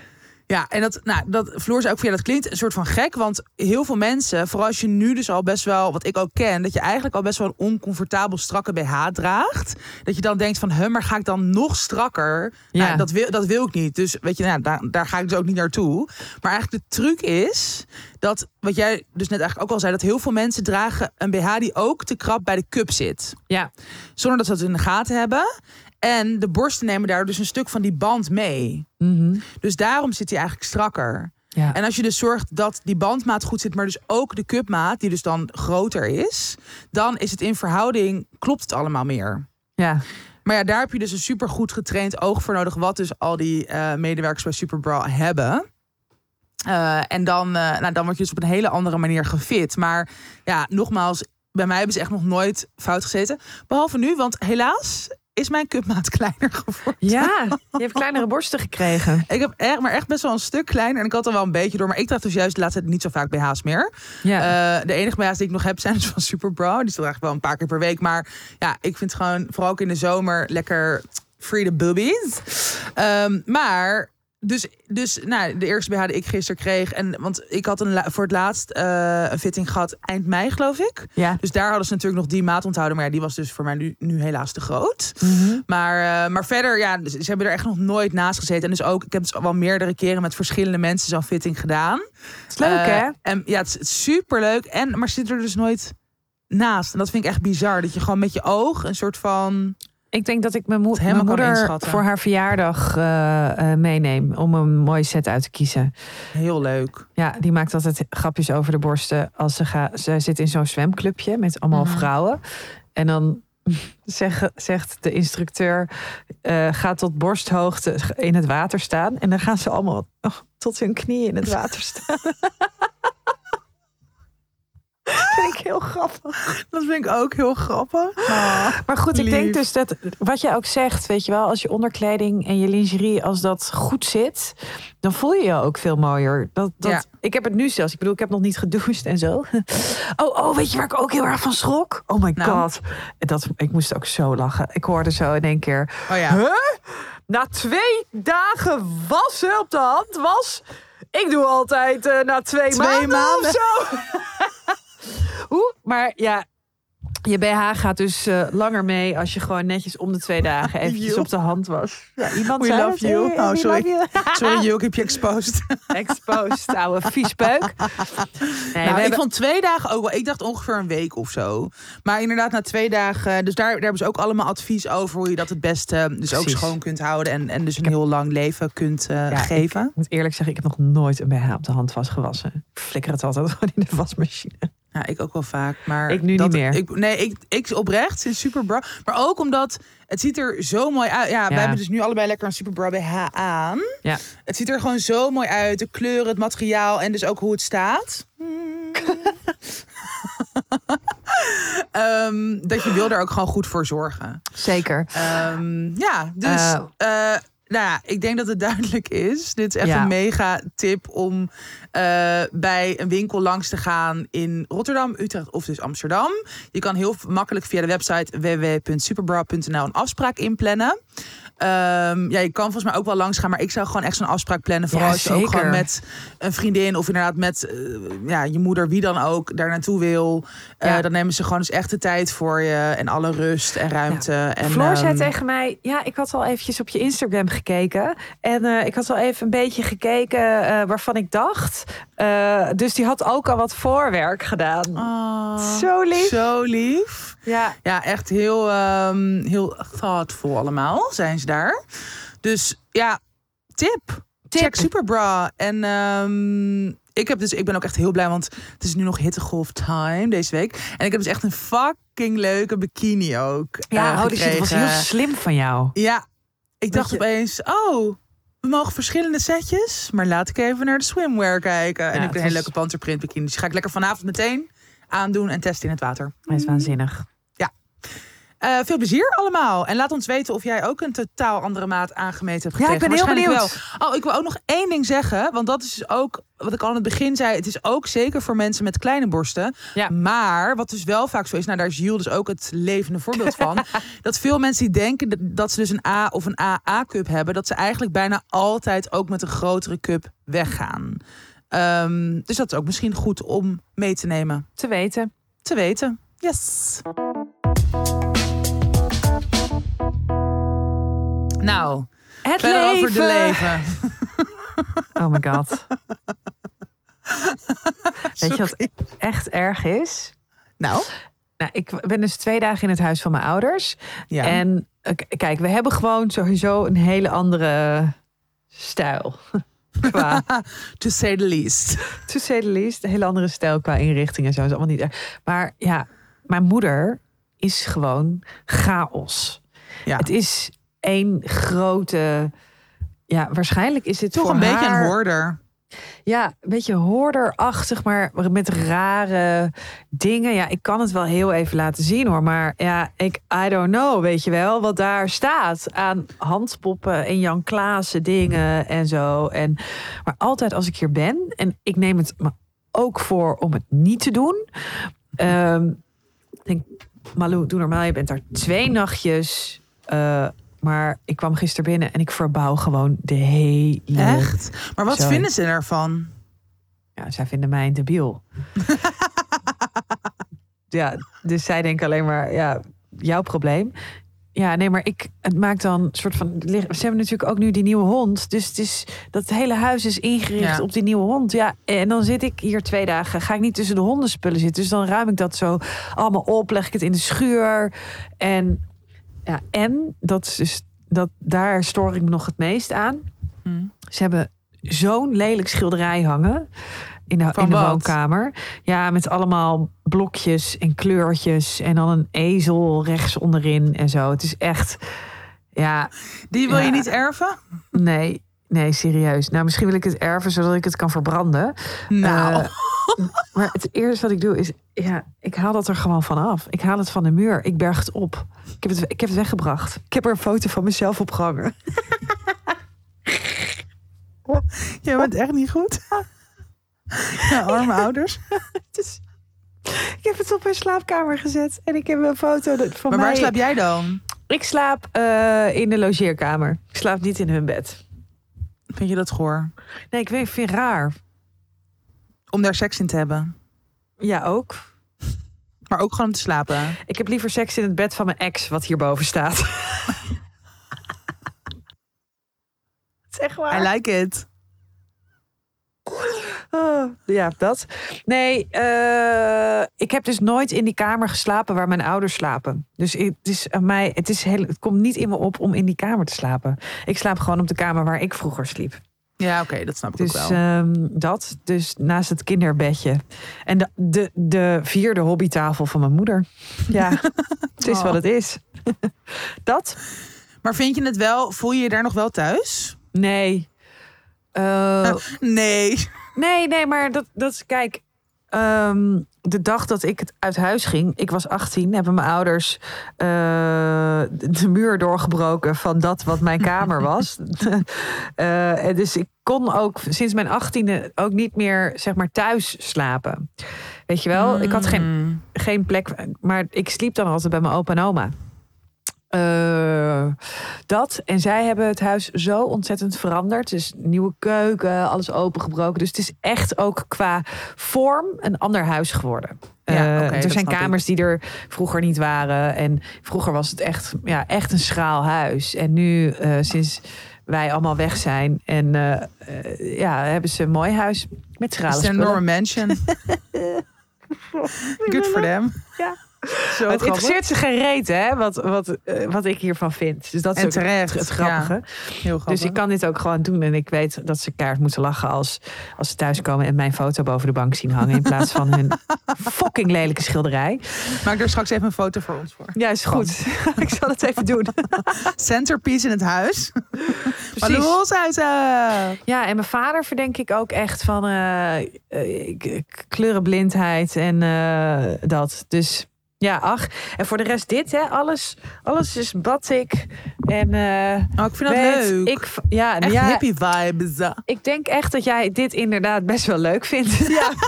Ja, en dat, nou, dat, Floor zei ook van ja, dat klinkt een soort van gek. Want heel veel mensen, vooral als je nu dus al best wel, wat ik ook ken, dat je eigenlijk al best wel een oncomfortabel strakke BH draagt. Dat je dan denkt van, huh, maar ga ik dan nog strakker? Ja. Nou, dat, wil, dat wil ik niet. Dus weet je, nou, daar, daar ga ik dus ook niet naartoe. Maar eigenlijk de truc is dat, wat jij dus net eigenlijk ook al zei, dat heel veel mensen dragen een BH die ook te krap bij de cup zit. Ja, Zonder dat ze het in de gaten hebben. En de borsten nemen daar dus een stuk van die band mee. Mhm. Dus daarom zit hij eigenlijk strakker. ja. En als je dus zorgt dat die bandmaat goed zit, maar dus ook de cupmaat, die dus dan groter is, dan is het in verhouding, klopt het allemaal meer. ja. Maar ja, daar heb je dus een super goed getraind oog voor nodig, wat dus al die eh, medewerkers bij Superbra hebben. Eh, en dan, eh, nou, dan word je dus op een hele andere manier gefit. Maar ja, nogmaals, bij mij hebben ze echt nog nooit fout gezeten. Behalve nu, want helaas is mijn cupmaat kleiner geworden. Ja, je hebt kleinere borsten gekregen. Ik heb echt, maar echt best wel een stuk kleiner. En ik had er wel een beetje door. Maar ik draag dus juist de laatste tijd niet zo vaak BH's meer. Ja. Eh, de enige BH's die ik nog heb zijn dus van Superbra. Die draag ik wel een paar keer per week. Maar ja, ik vind het gewoon, vooral ook in de zomer, lekker free the boobies. Ehm, maar... Dus, dus nou, de eerste BH die ik gisteren kreeg. En, want ik had een, voor het laatst eh, een fitting gehad eind mei, geloof ik. ja. Dus daar hadden ze natuurlijk nog die maat onthouden. Maar ja, die was dus voor mij nu, nu helaas te groot. Mhm. Maar, eh, maar verder, ja, ze hebben er echt nog nooit naast gezeten. En dus ook, ik heb dus al wel meerdere keren met verschillende mensen zo'n fitting gedaan. is leuk, Eh, hè? En ja, het is super leuk. En maar ze zit er dus nooit naast. En dat vind ik echt bizar. Dat je gewoon met je oog een soort van. Ik denk dat ik mijn, moeder voor haar verjaardag eh, meeneem. Om een mooie set uit te kiezen. Heel leuk. Ja, die maakt altijd grapjes over de borsten. Als ze, gaat, ze zit in zo'n zwemclubje met allemaal Mhm. vrouwen. En dan zeg, zegt de instructeur... eh ga tot borsthoogte in het water staan. En dan gaan ze allemaal oh, tot hun knieën in het water staan. vind ik heel grappig. Dat vind ik ook heel grappig. Maar goed, ik denk dus dat wat jij ook zegt, weet je wel, als je onderkleding en je lingerie, als dat goed zit, dan voel je je ook veel mooier. Dat, dat, Ja. Ik heb het nu zelfs. Ik bedoel, ik heb nog niet gedoucht en zo. Oh, oh, weet je waar ik ook heel erg van schrok? Oh my Nou? god. Dat, ik moest ook zo lachen. Ik hoorde zo in één keer. Oh ja. Huh? Na twee dagen wassen op de hand was. Ik doe altijd eh, na twee, Twee maanden, maanden. of zo. Maar ja, je BH gaat dus eh, langer mee als je gewoon netjes om de twee dagen eventjes op de hand was. Ja, iemand We zei love het, you. eh, Oh, sorry. you. Sorry, ik heb je exposed. Exposed, ouwe viespeuk. Nee, Nou, ik hebben- vond twee dagen ook wel. Ik dacht ongeveer een week of zo. Maar inderdaad, na twee dagen. Dus daar, daar hebben ze ook allemaal advies over hoe je dat het beste dus ook schoon kunt houden. En, en dus een heel lang leven kunt eh, Ja, geven. Ik moet eerlijk zeggen, ik heb nog nooit een BH op de hand was gewassen. Ik flikker het altijd gewoon in de wasmachine. Ja, ik ook wel vaak. Maar Ik nu dat, niet meer. Ik, nee, ik, ik oprecht sinds Superbra. Maar ook omdat het ziet er zo mooi uit. Ja, wij hebben dus nu allebei lekker een Superbra BH aan. Ja. Het ziet er gewoon zo mooi uit. De kleuren, het materiaal en dus ook hoe het staat. Ehm, dat je wil er ook gewoon goed voor zorgen. Zeker. Ehm, ja, dus eh, nou ja, ik denk dat het duidelijk is. Dit is echt Ja. een mega tip om eh, bij een winkel langs te gaan in Rotterdam, Utrecht of dus Amsterdam. Je kan heel makkelijk via de website www.superbra.nl een afspraak inplannen. Ehm, ja, je kan volgens mij ook wel langs gaan, maar ik zou gewoon echt zo'n afspraak plannen. Vooral Ja, als je ook gewoon met een vriendin of inderdaad met eh, ja, je moeder, wie dan ook, daar naartoe wil. Eh, Ja. dan nemen ze gewoon dus echt de tijd voor je en alle rust en ruimte. En, Floor zei ehm, tegen mij, ja, ik had al eventjes op je Instagram gekeken. En eh, ik had al even een beetje gekeken waarvan ik dacht. Dus die had ook al wat voorwerk gedaan. oh, Zo lief. Zo lief. Ja, Ja, echt heel, ehm, heel thoughtful allemaal zijn ze daar. Dus ja, tip. Tip. Check Superbra. En ehm, ik, heb dus, ik ben ook echt heel blij, want het is nu nog hittegolf time deze week. En ik heb dus echt een fucking leuke bikini ook ja eh, oh, dus het was heel slim van jou. Ja, ik dacht je- opeens, oh, we mogen verschillende setjes. Maar laat ik even naar de swimwear kijken. En ik heb een hele was- leuke panterprint bikini. Dus die ga ik lekker vanavond meteen aandoen en testen in het water. Hij is waanzinnig. Eh, veel plezier allemaal. En laat ons weten of jij ook een totaal andere maat aangemeten hebt Ja, ik ben heel benieuwd. Wel. Oh, ik wil ook nog één ding zeggen. Want dat is ook, wat ik al aan het begin zei. Het is ook zeker voor mensen met kleine borsten. Ja. Maar, wat dus wel vaak zo is. Nou, daar is Jules dus ook het levende voorbeeld van. dat veel mensen die denken dat- dat ze dus een A of een AA-cup hebben. Dat ze eigenlijk bijna altijd ook met een grotere cup weggaan. Ehm, dus dat is ook misschien goed om mee te nemen. Te weten. Te weten. Yes. Nou, Het verder leven. over de leven. Oh my god. Weet je wat echt erg is? Nou, Nou, ik ben dus twee dagen in het huis van mijn ouders. ja. En eh, kijk, we hebben gewoon sowieso een hele andere stijl. Qua, to say the least. to say the least, een hele andere stijl qua inrichting en zo. is allemaal niet erg. Maar ja, mijn moeder is gewoon chaos. Ja. Het is één grote... Ja, waarschijnlijk is het Toch een beetje haar- een hoorder. Ja, een beetje hoorderachtig, maar met rare dingen. Ja, ik kan het wel heel even laten zien hoor. Maar ja, ik, I don't know, weet je wel. Wat daar staat aan handpoppen en Jan Klaassen dingen en zo. En, maar altijd als ik hier ben, en ik neem het me ook voor om het niet te doen. Ik denk, Malou, doe normaal, je bent daar twee nachtjes. Eh, maar ik kwam gisteren binnen en ik verbouw gewoon de hele Echt? Maar wat vinden ze ervan? ja, zij vinden mij een debiel. ja, dus zij denken alleen maar, ja, jouw probleem. Ja, nee, maar ik, het maakt dan een soort van. Ze hebben natuurlijk ook nu die nieuwe hond. Dus het is, dat hele huis is ingericht Ja. op die nieuwe hond. Ja, en dan zit ik hier twee dagen. Ga ik niet tussen de hondenspullen zitten. Dus dan ruim ik dat zo allemaal op. Leg ik het in de schuur. En, ja, en dat is dus, dat, daar stoor ik me nog het meest aan. Hm. Ze hebben zo'n lelijk schilderij hangen in de, in de woonkamer. Ja, met allemaal blokjes en kleurtjes en dan een ezel rechts onderin en zo. Het is echt, ja, Die wil Ja. je niet erven? nee, nee, serieus. Nou, misschien wil ik het erven zodat ik het kan verbranden. Nou, Eh, maar het eerste wat ik doe is, ja, ik haal dat er gewoon vanaf. Ik haal het van de muur. Ik berg het op. Ik heb het, ik heb het weggebracht. Ik heb er een foto van mezelf opgehangen. jij bent echt niet goed. Ja, arme ouders. Ik heb het op mijn slaapkamer gezet en ik heb een foto van Maar mij. waar slaap jij dan? Ik slaap eh, in de logeerkamer. Ik slaap niet in hun bed. Vind je dat goor? Nee, ik weet, vind het raar. Om daar seks in te hebben. Ja, ook. Maar ook gewoon om te slapen. Ik heb liever seks in het bed van mijn ex, wat hierboven staat. zeg maar. I like it. Oh, ja, dat. Nee, eh, ik heb dus nooit in die kamer geslapen waar mijn ouders slapen. Dus het, is aan mij, het, is heel, het komt niet in me op om in die kamer te slapen. Ik slaap gewoon op de kamer waar ik vroeger sliep. Ja, oké, dat snap ik Dus ook wel. ehm, dat, dus naast het kinderbedje. En de, de, de vierde hobbytafel van mijn moeder. Ja, het is Oh. wat het is. dat? Maar vind je het wel, voel je je daar nog wel thuis? Nee. Eh, Nee. Nee, nee, maar dat, dat is, kijk, ehm, de dag dat ik uit huis ging, ik was 18, hebben mijn ouders eh, de muur doorgebroken van dat wat mijn kamer was. Eh, dus ik kon ook sinds mijn 18e ook niet meer, zeg maar, thuis slapen. Weet je wel, ik had geen, Mm. geen plek, maar ik sliep dan altijd bij mijn opa en oma. Eh, dat. En zij hebben het huis zo ontzettend veranderd. Dus nieuwe keuken, alles opengebroken. Dus het is echt ook qua vorm een ander huis geworden. Ja, Eh, er zijn ik. kamers die er vroeger niet waren. En vroeger was het echt, ja, echt een schraal huis. En nu, eh, sinds wij allemaal weg zijn, en ja, hebben ze een mooi huis met Het schrale is een enorme mansion. Good for them. Ja. Zo het interesseert ze geen reet, hè, wat, wat, eh, wat ik hiervan vind. Dus dat is En terecht, het, het grappige. Heel grappig. Dus ik kan dit ook gewoon doen. En ik weet dat ze kaart moeten lachen als, als ze thuiskomen en mijn foto boven de bank zien hangen. In plaats van hun fucking lelijke schilderij. Maak er straks even een foto voor ons voor. Ja, is goed. ik zal het even doen. Centerpiece in het huis. Precies. Ja, en mijn vader verdenk ik ook echt van eh, eh, kleurenblindheid en dat. Dus ja, ach. En voor de rest dit, hè. Alles, alles is batik. En eh, Oh, ik vind dat weet leuk. Ik, ja, Echt ja, hippie vibes. ik denk echt dat jij dit inderdaad best wel leuk vindt. Ja.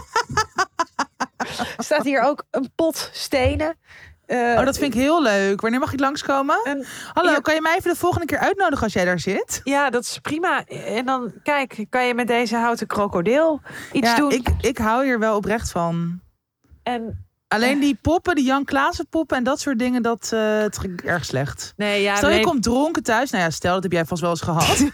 Staat hier ook een pot stenen. Eh, Oh, dat vind ik heel leuk. Wanneer mag ik langskomen? een- Hallo, ja. kan je mij even de volgende keer uitnodigen als jij daar zit? ja, dat is prima. En dan, kijk, kan je met deze houten krokodil iets ja, doen. ik, ik hou hier wel oprecht van. En Alleen die poppen, die Jan Klaassen poppen en dat soort dingen, dat trek ik erg slecht. nee, ja, Stel je nee, komt dronken thuis. Nou ja, stel, dat heb jij vast wel eens gehad.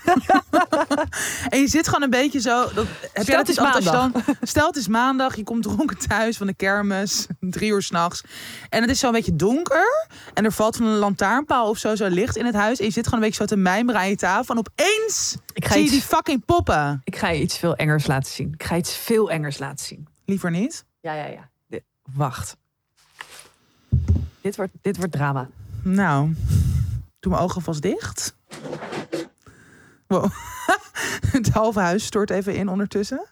en je zit gewoon een beetje zo. Dat, heb jij het dat is dan, Stel het is maandag, je komt dronken thuis van de kermis. Drie uur s'nachts. En het is zo een beetje donker. En er valt van een lantaarnpaal of zo, zo licht in het huis. En je zit gewoon een beetje zo te mijmeren aan je tafel. En opeens ik ga, zie je die fucking poppen. ik ga je iets veel engers laten zien. Ik ga iets veel engers laten zien. Liever niet. Ja, ja, ja. Wacht. Dit wordt, dit wordt drama. Nou, doe mijn ogen vast dicht. Wow. Het halve huis stort even in ondertussen.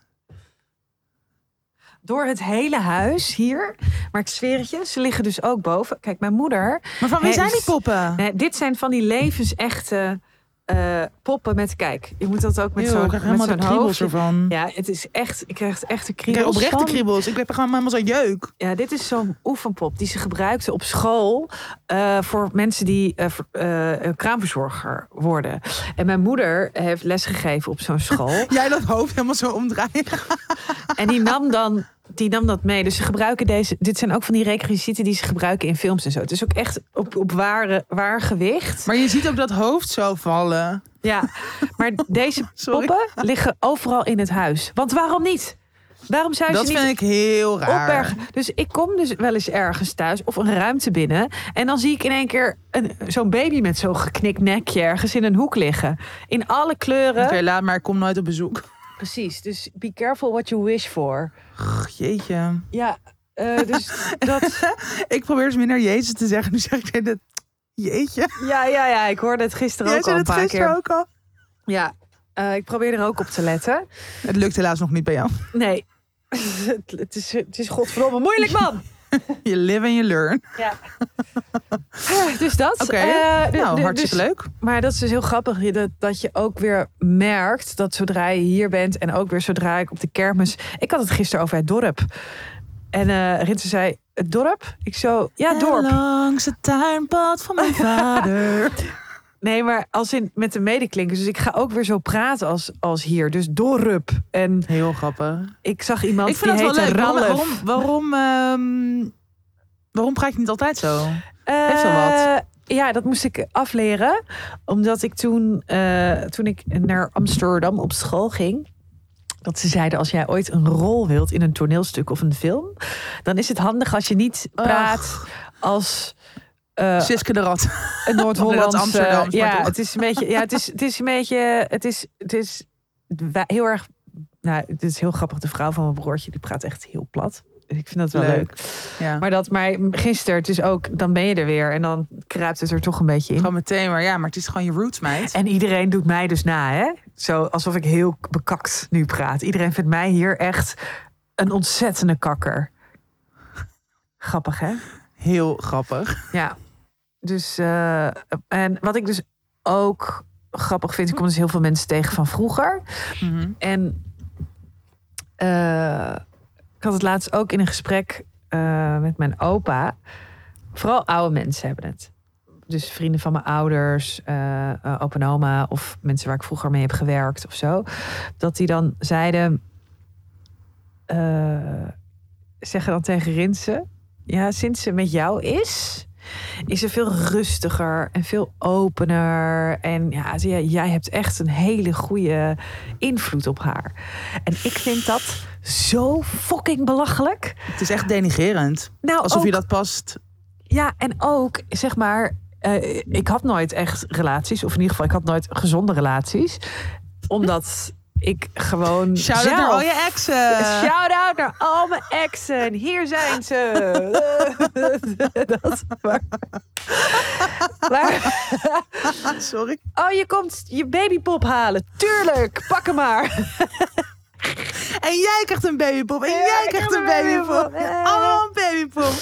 Door het hele huis hier. Maar ik zweer het je, ze liggen dus ook boven. Kijk, mijn moeder. Maar van wie zijn die poppen? Nee, dit zijn van die levensechte eh, poppen met. Kijk, je moet dat ook met zo'n ik krijg met helemaal zo'n kriebels ervan. Ja, het is echt. Ik krijg echt de Ik krijg kriebels. oprechte van. kriebels. Ik heb gewoon helemaal zo'n jeuk. Ja, dit is zo'n oefenpop die ze gebruikte op school eh, voor mensen die eh, kraamverzorger worden. En mijn moeder heeft lesgegeven op zo'n school. Jij dat hoofd helemaal zo omdraaien. en die nam dan. Die nam dat mee. Dus ze gebruiken deze. Dit zijn ook van die requisieten die ze gebruiken in films en zo. Het is ook echt op, op ware, waar gewicht. Maar je ziet ook dat hoofd zo vallen. Ja, maar deze poppen liggen overal in het huis. Want waarom niet? Waarom zou je Dat ze niet vind ik heel raar. opbergen? Dus ik kom dus wel eens ergens thuis of een ruimte binnen. En dan zie ik in één keer een- zo'n baby met zo'n geknikt nekje ergens in een hoek liggen. In alle kleuren. Oké, laat maar. Ik kom nooit op bezoek. Precies. Dus be careful what you wish for. Ach, jeetje. Ja, eh, dus dat. Ik probeer dus minder Jezus te zeggen. Nu zeg ik dit. Jeetje. Ja, ja, ja. Ik hoorde het gisteren Jij ook al een het paar gisteren keer. ook al. Ja, eh, ik probeer er ook op te letten. Het lukt helaas nog niet bij jou. Nee. het is, het is godverdomme moeilijk, man. Je live and you learn. Ja. dus dat. Oké. Eh, nou, hartstikke dus- leuk. Maar dat is dus heel grappig. je- Dat, dat je ook weer merkt dat zodra je hier bent en ook weer zodra ik op de kermis. Ik had het gisteren over het dorp. En eh Rinse zei: Het dorp? Ik zo, ja, dorp. En langs het tuinpad van mijn vader. Nee, maar als in met de medeklinkers. Dus ik ga ook weer zo praten als, als hier. Dus dorp. En Heel grappig. ik zag iemand Ik vind die dat wel leuk. Waarom, Ralf. waarom, waarom, ehm, waarom praat je niet altijd zo? Heeft wel Eh, wat. Ja, dat moest ik afleren. Omdat ik toen, eh, toen ik naar Amsterdam op school ging. Dat ze zeiden, als jij ooit een rol wilt in een toneelstuk of een film. Dan is het handig als je niet praat als eh, Siske de Rat. een Noord-Hollandse... Dat Amsterdams, maar ja, het is een beetje... Ja, het is, het is een beetje... Het is, het is heel erg... Nou, het is heel grappig. De vrouw van mijn broertje, die praat echt heel plat. Ik vind dat wel leuk. Leuk. Ja. Maar dat, maar gisteren, het is ook, dan ben je er weer en dan kruipt het er toch een beetje in. Gewoon meteen, maar ja, maar het is gewoon je roots, meid. En iedereen doet mij dus na, hè? Zo alsof ik heel bekakt nu praat. Iedereen vindt mij hier echt een ontzettende kakker. Grappig, hè? Heel grappig. Ja. Dus, eh, en wat ik dus ook grappig vind, ik kom dus heel veel mensen tegen van vroeger. Mhm. En eh, ik had het laatst ook in een gesprek eh, met mijn opa. Vooral oude mensen hebben het. dus vrienden van mijn ouders, uh, opa en oma of mensen waar ik vroeger mee heb gewerkt of zo, dat die dan zeiden, zeggen dan tegen Rinse, ja, sinds ze met jou is, is ze veel rustiger en veel opener. En ja, jij hebt echt een hele goede invloed op haar. En ik vind dat zo fucking belachelijk. Het is echt denigerend. Nou, Alsof je dat past. Ja, en ook zeg maar. Uh, ik had nooit echt relaties, of in ieder geval, ik had nooit gezonde relaties. Omdat ik gewoon. Shout-out naar al je exen. Shout-out naar al mijn exen. Hier zijn ze. dat, maar, Sorry. Oh, je komt je babypop halen. Tuurlijk, pak hem maar. En jij krijgt een babypop. En jij krijgt een babypop. Allemaal een babypop.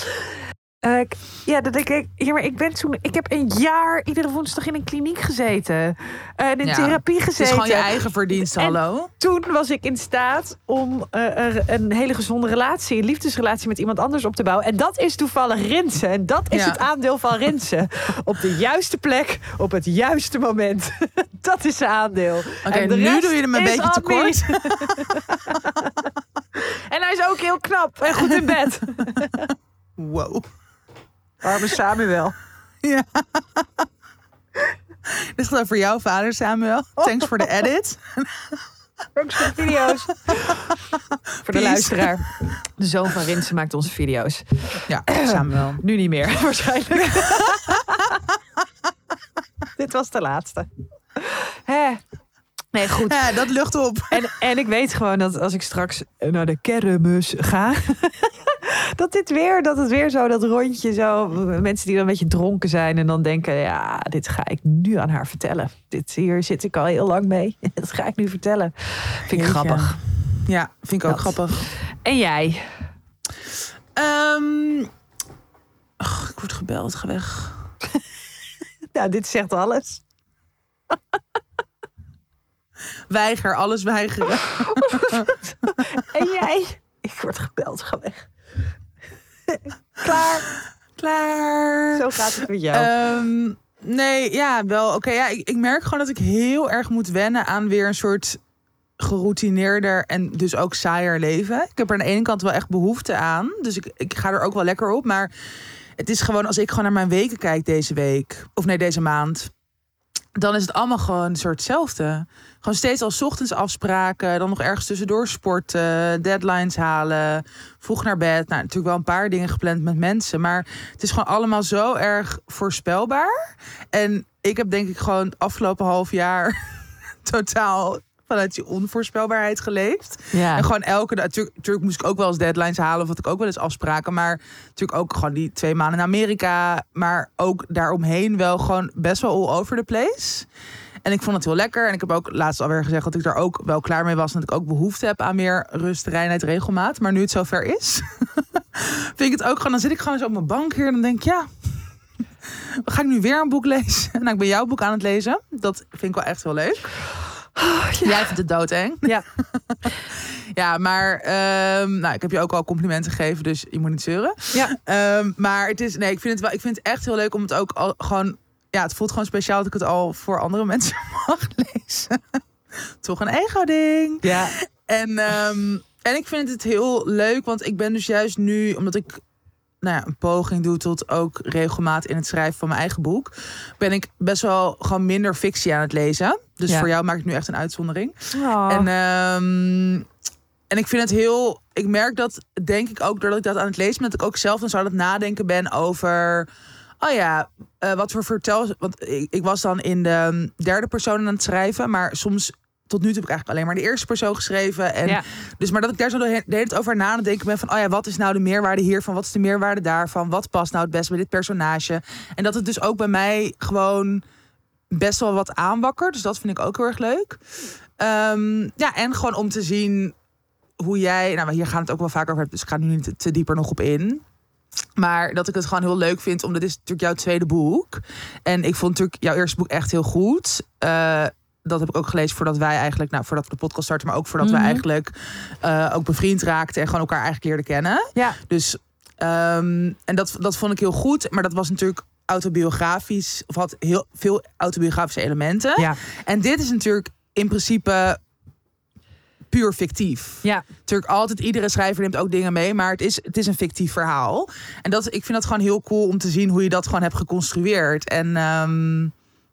Uh, ja, dat ik. Ja, maar ik ben toen. Ik heb een jaar iedere woensdag in een kliniek gezeten. Uh, in therapie gezeten. Het is gewoon je eigen verdienst, hallo. Toen was ik in staat om uh, een hele gezonde relatie, een liefdesrelatie met iemand anders op te bouwen. En dat is toevallig Rinsen. En dat is het aandeel van Rinsen. op de juiste plek, op het juiste moment. dat is zijn aandeel. Oké, nu doe je hem een beetje tekort. en hij is ook heel knap en goed in bed. wow. Arme Samuel. Ja. Dit gaat over jouw vader, Samuel. Thanks voor de edit. Thanks voor de video's. voor de luisteraar. De zoon van Rinsen maakt onze video's. Ja, Samuel. Nu niet meer, waarschijnlijk. Dit was de laatste. Hè? Nee, goed. Ja, dat lucht op. En, en ik weet gewoon dat als ik straks naar de kermis ga, dat dit weer, dat het weer zo, dat rondje zo, mensen die dan een beetje dronken zijn en dan denken, ja, dit ga ik nu aan haar vertellen. Dit hier zit ik al heel lang mee. Dat ga ik nu vertellen. Vind ik grappig. Ja, vind ik ook grappig. En jij? Um, ik word gebeld, ga weg. nou, dit zegt alles. Weiger, alles weigeren. en jij? Ik word gebeld, ga weg. Klaar. Klaar. Zo gaat het met jou. Um, nee, ja, wel. Oké, ja, ik, ik merk gewoon dat ik heel erg moet wennen aan weer een soort geroutineerder en dus ook saaier leven. Ik heb er aan de ene kant wel echt behoefte aan. Dus ik, ik ga er ook wel lekker op. Maar het is gewoon, als ik gewoon naar mijn weken kijk deze week, of nee, deze maand dan is het allemaal gewoon een soort hetzelfde. Gewoon steeds al ochtends afspraken, dan nog ergens tussendoor sporten, deadlines halen, vroeg naar bed. Nou, natuurlijk wel een paar dingen gepland met mensen, maar het is gewoon allemaal zo erg voorspelbaar. En ik heb denk ik gewoon het afgelopen half jaar totaal vanuit die onvoorspelbaarheid geleefd. Ja. En gewoon elke dag. Natuurlijk, moest ik ook wel eens deadlines halen. Of had ik ook wel eens afspraken. Maar natuurlijk ook gewoon die twee maanden in Amerika. Maar ook daaromheen wel gewoon best wel all over the place. En ik vond het heel lekker. En ik heb ook laatst alweer gezegd dat ik daar ook wel klaar mee was. En dat ik ook behoefte heb aan meer rust, reinheid, regelmaat. Maar nu het zover is, vind ik het ook gewoon. Dan zit ik gewoon zo op mijn bank hier. En dan denk ik, ja, ga ik nu weer een boek lezen? Nou, ik ben jouw boek aan het lezen. Dat vind ik wel echt heel leuk. Oh, ja. Jij vindt het doodeng. Ja. ja, maar um, nou, ik heb je ook al complimenten gegeven, dus je moet niet zeuren. Ja. Um, maar het is, nee, ik vind het wel, ik vind het echt heel leuk om het ook al gewoon, ja, het voelt gewoon speciaal dat ik het al voor andere mensen mag lezen. Toch een ego-ding. Ja. En, um, en ik vind het heel leuk, want ik ben dus juist nu, omdat ik nou ja, een poging doe tot ook regelmaat in het schrijven van mijn eigen boek, ben ik best wel gewoon minder fictie aan het lezen. Dus voor jou maakt het nu echt een uitzondering. Oh. En, um, en ik vind het heel. Ik merk dat, denk ik ook, doordat ik dat aan het lezen ben, dat ik ook zelf dan zou het nadenken ben over. Oh ja, uh, wat voor vertel. Want ik, ik was dan in de derde persoon aan het schrijven, maar soms tot nu toe heb ik eigenlijk alleen maar de eerste persoon geschreven. En ja. dus, maar dat ik daar zo de hele tijd over na aan denken ben van, oh ja, wat is nou de meerwaarde hiervan? Wat is de meerwaarde daarvan? Wat past nou het best bij dit personage? En dat het dus ook bij mij gewoon best wel wat aanwakkert. Dus dat vind ik ook heel erg leuk. Um, ja, en gewoon om te zien hoe jij, nou, hier gaan het ook wel vaker over, dus ik ga nu niet te, dieper nog op in. Maar dat ik het gewoon heel leuk vind, omdat dit is natuurlijk jouw tweede boek. En ik vond natuurlijk jouw eerste boek echt heel goed. Uh, dat heb ik ook gelezen voordat wij eigenlijk, nou, voordat we de podcast starten, maar ook voordat mm wij eigenlijk uh, ook bevriend raakten en gewoon elkaar eigenlijk leerden kennen. Ja. Dus, um, en dat, dat vond ik heel goed. Maar dat was natuurlijk autobiografisch, of had heel veel autobiografische elementen. Ja, En dit is natuurlijk in principe puur fictief. ja. Natuurlijk altijd, iedere schrijver neemt ook dingen mee, maar het is, het is een fictief verhaal. En dat, ik vind dat gewoon heel cool om te zien hoe je dat gewoon hebt geconstrueerd. En ehm,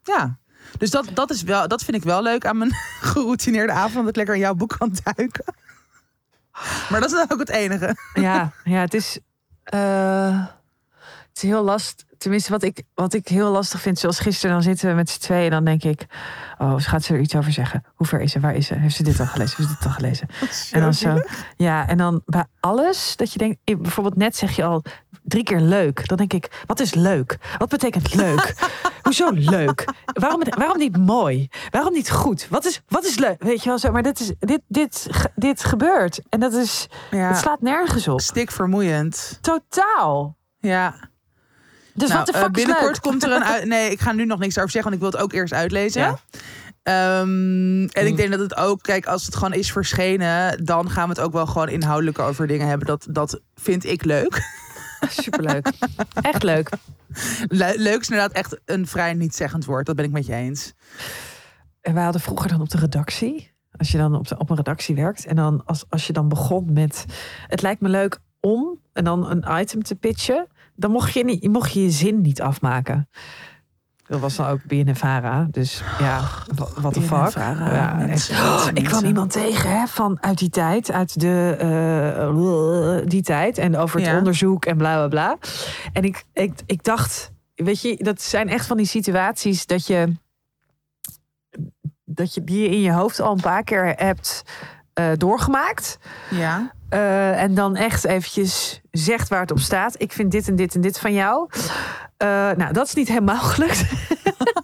ja, dus dat, dat, is wel, dat vind ik wel leuk aan mijn geroutineerde avond, dat ik lekker in jouw boek kan duiken. Maar dat is dan ook het enige. ja, ja, het is, eh, het is heel lastig. Tenminste, wat ik, wat ik heel lastig vind, zoals gisteren, dan zitten we met z'n tweeën en dan denk ik, oh, gaat ze er iets over zeggen? Hoe ver is ze? Waar is ze? Heeft ze dit al gelezen? Heeft ze dit al gelezen? En dan zo, ja, en dan bij alles dat je denkt, bijvoorbeeld net zeg je al drie keer leuk. Dan denk ik, wat is leuk? Wat betekent leuk? Hoezo leuk? Waarom, waarom niet mooi? Waarom niet goed? Wat is, wat is leuk? Weet je wel zo, maar dit, is, dit, dit, dit gebeurt. En dat is, Ja, het slaat nergens op. stik vermoeiend. Totaal. Ja. Dus Nou, wat de eh, fuck binnenkort leuk? komt er een uit. Nee, ik ga nu nog niks over zeggen, want ik wil het ook eerst uitlezen. Ja. Ehm, en Mm. ik denk dat het ook, kijk, als het gewoon is verschenen, dan gaan we het ook wel gewoon inhoudelijk over dingen hebben. Dat, dat vind ik leuk. Superleuk. Echt leuk. Le- leuk is inderdaad echt een vrij niet-zeggend woord. Dat ben ik met je eens. En wij hadden vroeger dan op de redactie, als je dan op, de, op een redactie werkt, en dan als, als je dan begon met, het lijkt me leuk om, en dan een item te pitchen, dan mocht je, niet, mocht je je zin niet afmaken. Dat was dan ook BNNVARA, dus ja, wa- what the fuck. Ja, echt. mensen, ik kwam iemand tegen hè, van uit die tijd, uit de, eh, die tijd, en over het Ja. onderzoek en bla bla bla. En ik, ik, ik dacht, weet je, dat zijn echt van die situaties dat je dat je die je in je hoofd al een paar keer hebt eh, doorgemaakt. Ja. Eh, en dan echt eventjes zegt waar het op staat. Ik vind dit en dit en dit van jou. Eh, nou, dat is niet helemaal gelukt.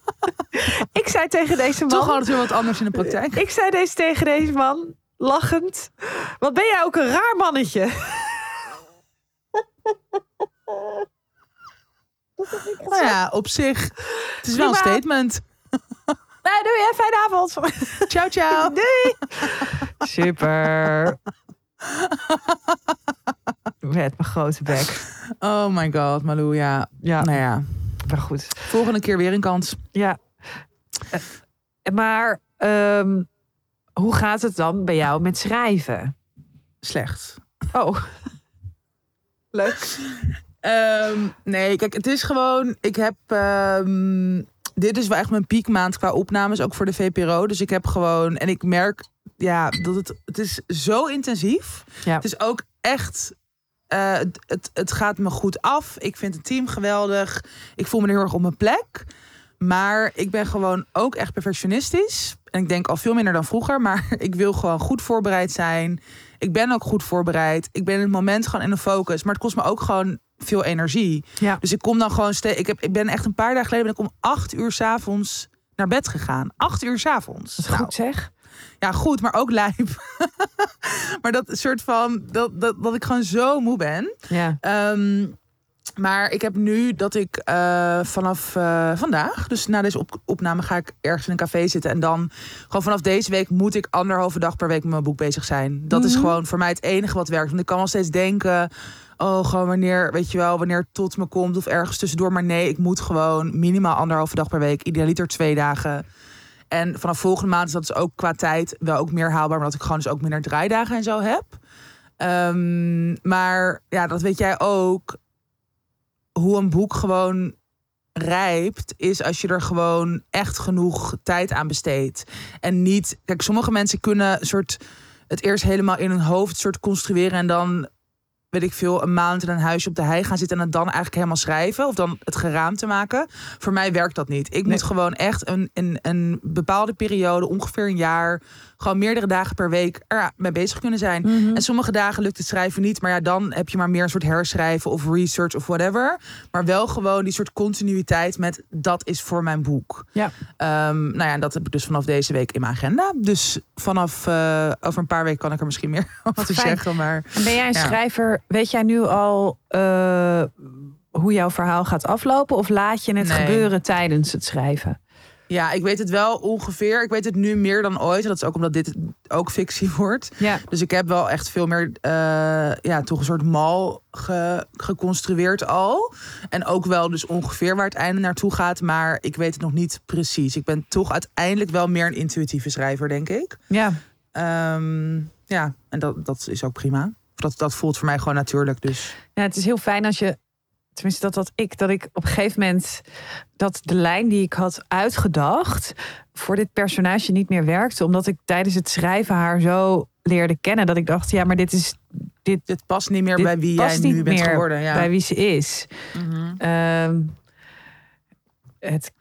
ik zei tegen deze man... Toch altijd weer wat anders in de praktijk. Ik zei deze tegen deze man, lachend. Wat ben jij ook een raar mannetje. Nou ja, op zich. Het is wel een statement. Nou, doe je fijne avond. Ciao, ciao. Doei. Super. Met mijn grote bek. Oh my god, Malou. Ja. Ja, Nou ja. maar goed. Volgende keer weer een kans. Ja. Eh, Maar ehm, hoe gaat het dan bij jou met schrijven? Slecht. Oh. Leuk. Ehm, nee, kijk, het is gewoon. Ik heb. ehm, dit is wel echt mijn piekmaand qua opnames, ook voor de VPRO. Dus ik heb gewoon. En ik merk ja, dat het. Het is zo intensief. Ja. Het is ook echt. eh, het, het, het gaat me goed af. Ik vind het team geweldig. Ik voel me er heel erg op mijn plek. Maar ik ben gewoon ook echt perfectionistisch. En ik denk al veel minder dan vroeger. Maar ik wil gewoon goed voorbereid zijn. Ik ben ook goed voorbereid. Ik ben in het moment gewoon in de focus. Maar het kost me ook gewoon veel energie. Ja. Dus ik kom dan gewoon steeds. Ik, heb, ik ben echt een paar dagen geleden ben ik om acht uur s'avonds naar bed gegaan. Acht uur s'avonds. Dat is Nou, goed zeg. ja, goed, maar ook lijp. maar dat soort van. Dat, dat, dat ik gewoon zo moe ben. Ja. Ehm, maar ik heb nu dat ik eh, vanaf eh, vandaag, dus na deze op- opname, ga ik ergens in een café zitten. En dan gewoon vanaf deze week moet ik anderhalve dag per week met mijn boek bezig zijn. Dat is Mhm. gewoon voor mij het enige wat werkt. Want ik kan wel steeds denken. Oh, gewoon wanneer, weet je wel, wanneer het tot me komt of ergens tussendoor. Maar nee, ik moet gewoon minimaal anderhalve dag per week, idealiter twee dagen. En vanaf volgende maand is dat dus ook qua tijd wel ook meer haalbaar, omdat ik gewoon dus ook minder draaidagen en zo heb. Ehm, maar ja, dat weet jij ook. Hoe een boek gewoon rijpt, is als je er gewoon echt genoeg tijd aan besteedt. En niet. Kijk, sommige mensen kunnen soort het eerst helemaal in hun hoofd soort construeren en dan weet ik veel, een maand in een huisje op de hei gaan zitten en het dan eigenlijk helemaal schrijven of dan het geraamte maken. Voor mij werkt dat niet. Ik Nee. moet gewoon echt een, een, een bepaalde periode, ongeveer een jaar, gewoon meerdere dagen per week er mee bezig kunnen zijn. Mhm. En sommige dagen lukt het schrijven niet, maar ja, dan heb je maar meer een soort herschrijven of research of whatever. Maar wel gewoon die soort continuïteit met dat is voor mijn boek. Ja. Ehm, nou ja, en dat heb ik dus vanaf deze week in mijn agenda. Dus vanaf eh, over een paar weken kan ik er misschien meer over Fijn. zeggen. Maar En Ben jij een Ja. schrijver? Weet jij nu al eh, hoe jouw verhaal gaat aflopen? Of laat je het Nee. gebeuren tijdens het schrijven? Ja, ik weet het wel ongeveer. Ik weet het nu meer dan ooit. En dat is ook omdat dit ook fictie wordt. Ja. Dus ik heb wel echt veel meer, eh, ja, toch een soort mal ge- geconstrueerd al. En ook wel dus ongeveer waar het einde naartoe gaat. Maar ik weet het nog niet precies. Ik ben toch uiteindelijk wel meer een intuïtieve schrijver, denk ik. Ja. Ehm, ja, en dat, dat is ook prima. Dat, dat voelt voor mij gewoon natuurlijk. Dus ja, het is heel fijn als je, tenminste dat had ik, dat ik op een gegeven moment dat de lijn die ik had uitgedacht voor dit personage niet meer werkte, omdat ik tijdens het schrijven haar zo leerde kennen dat ik dacht, ja, maar dit is dit, dit past niet meer bij wie jij nu bent geworden. Ja. bij wie ze is. Mhm. Ehm, het,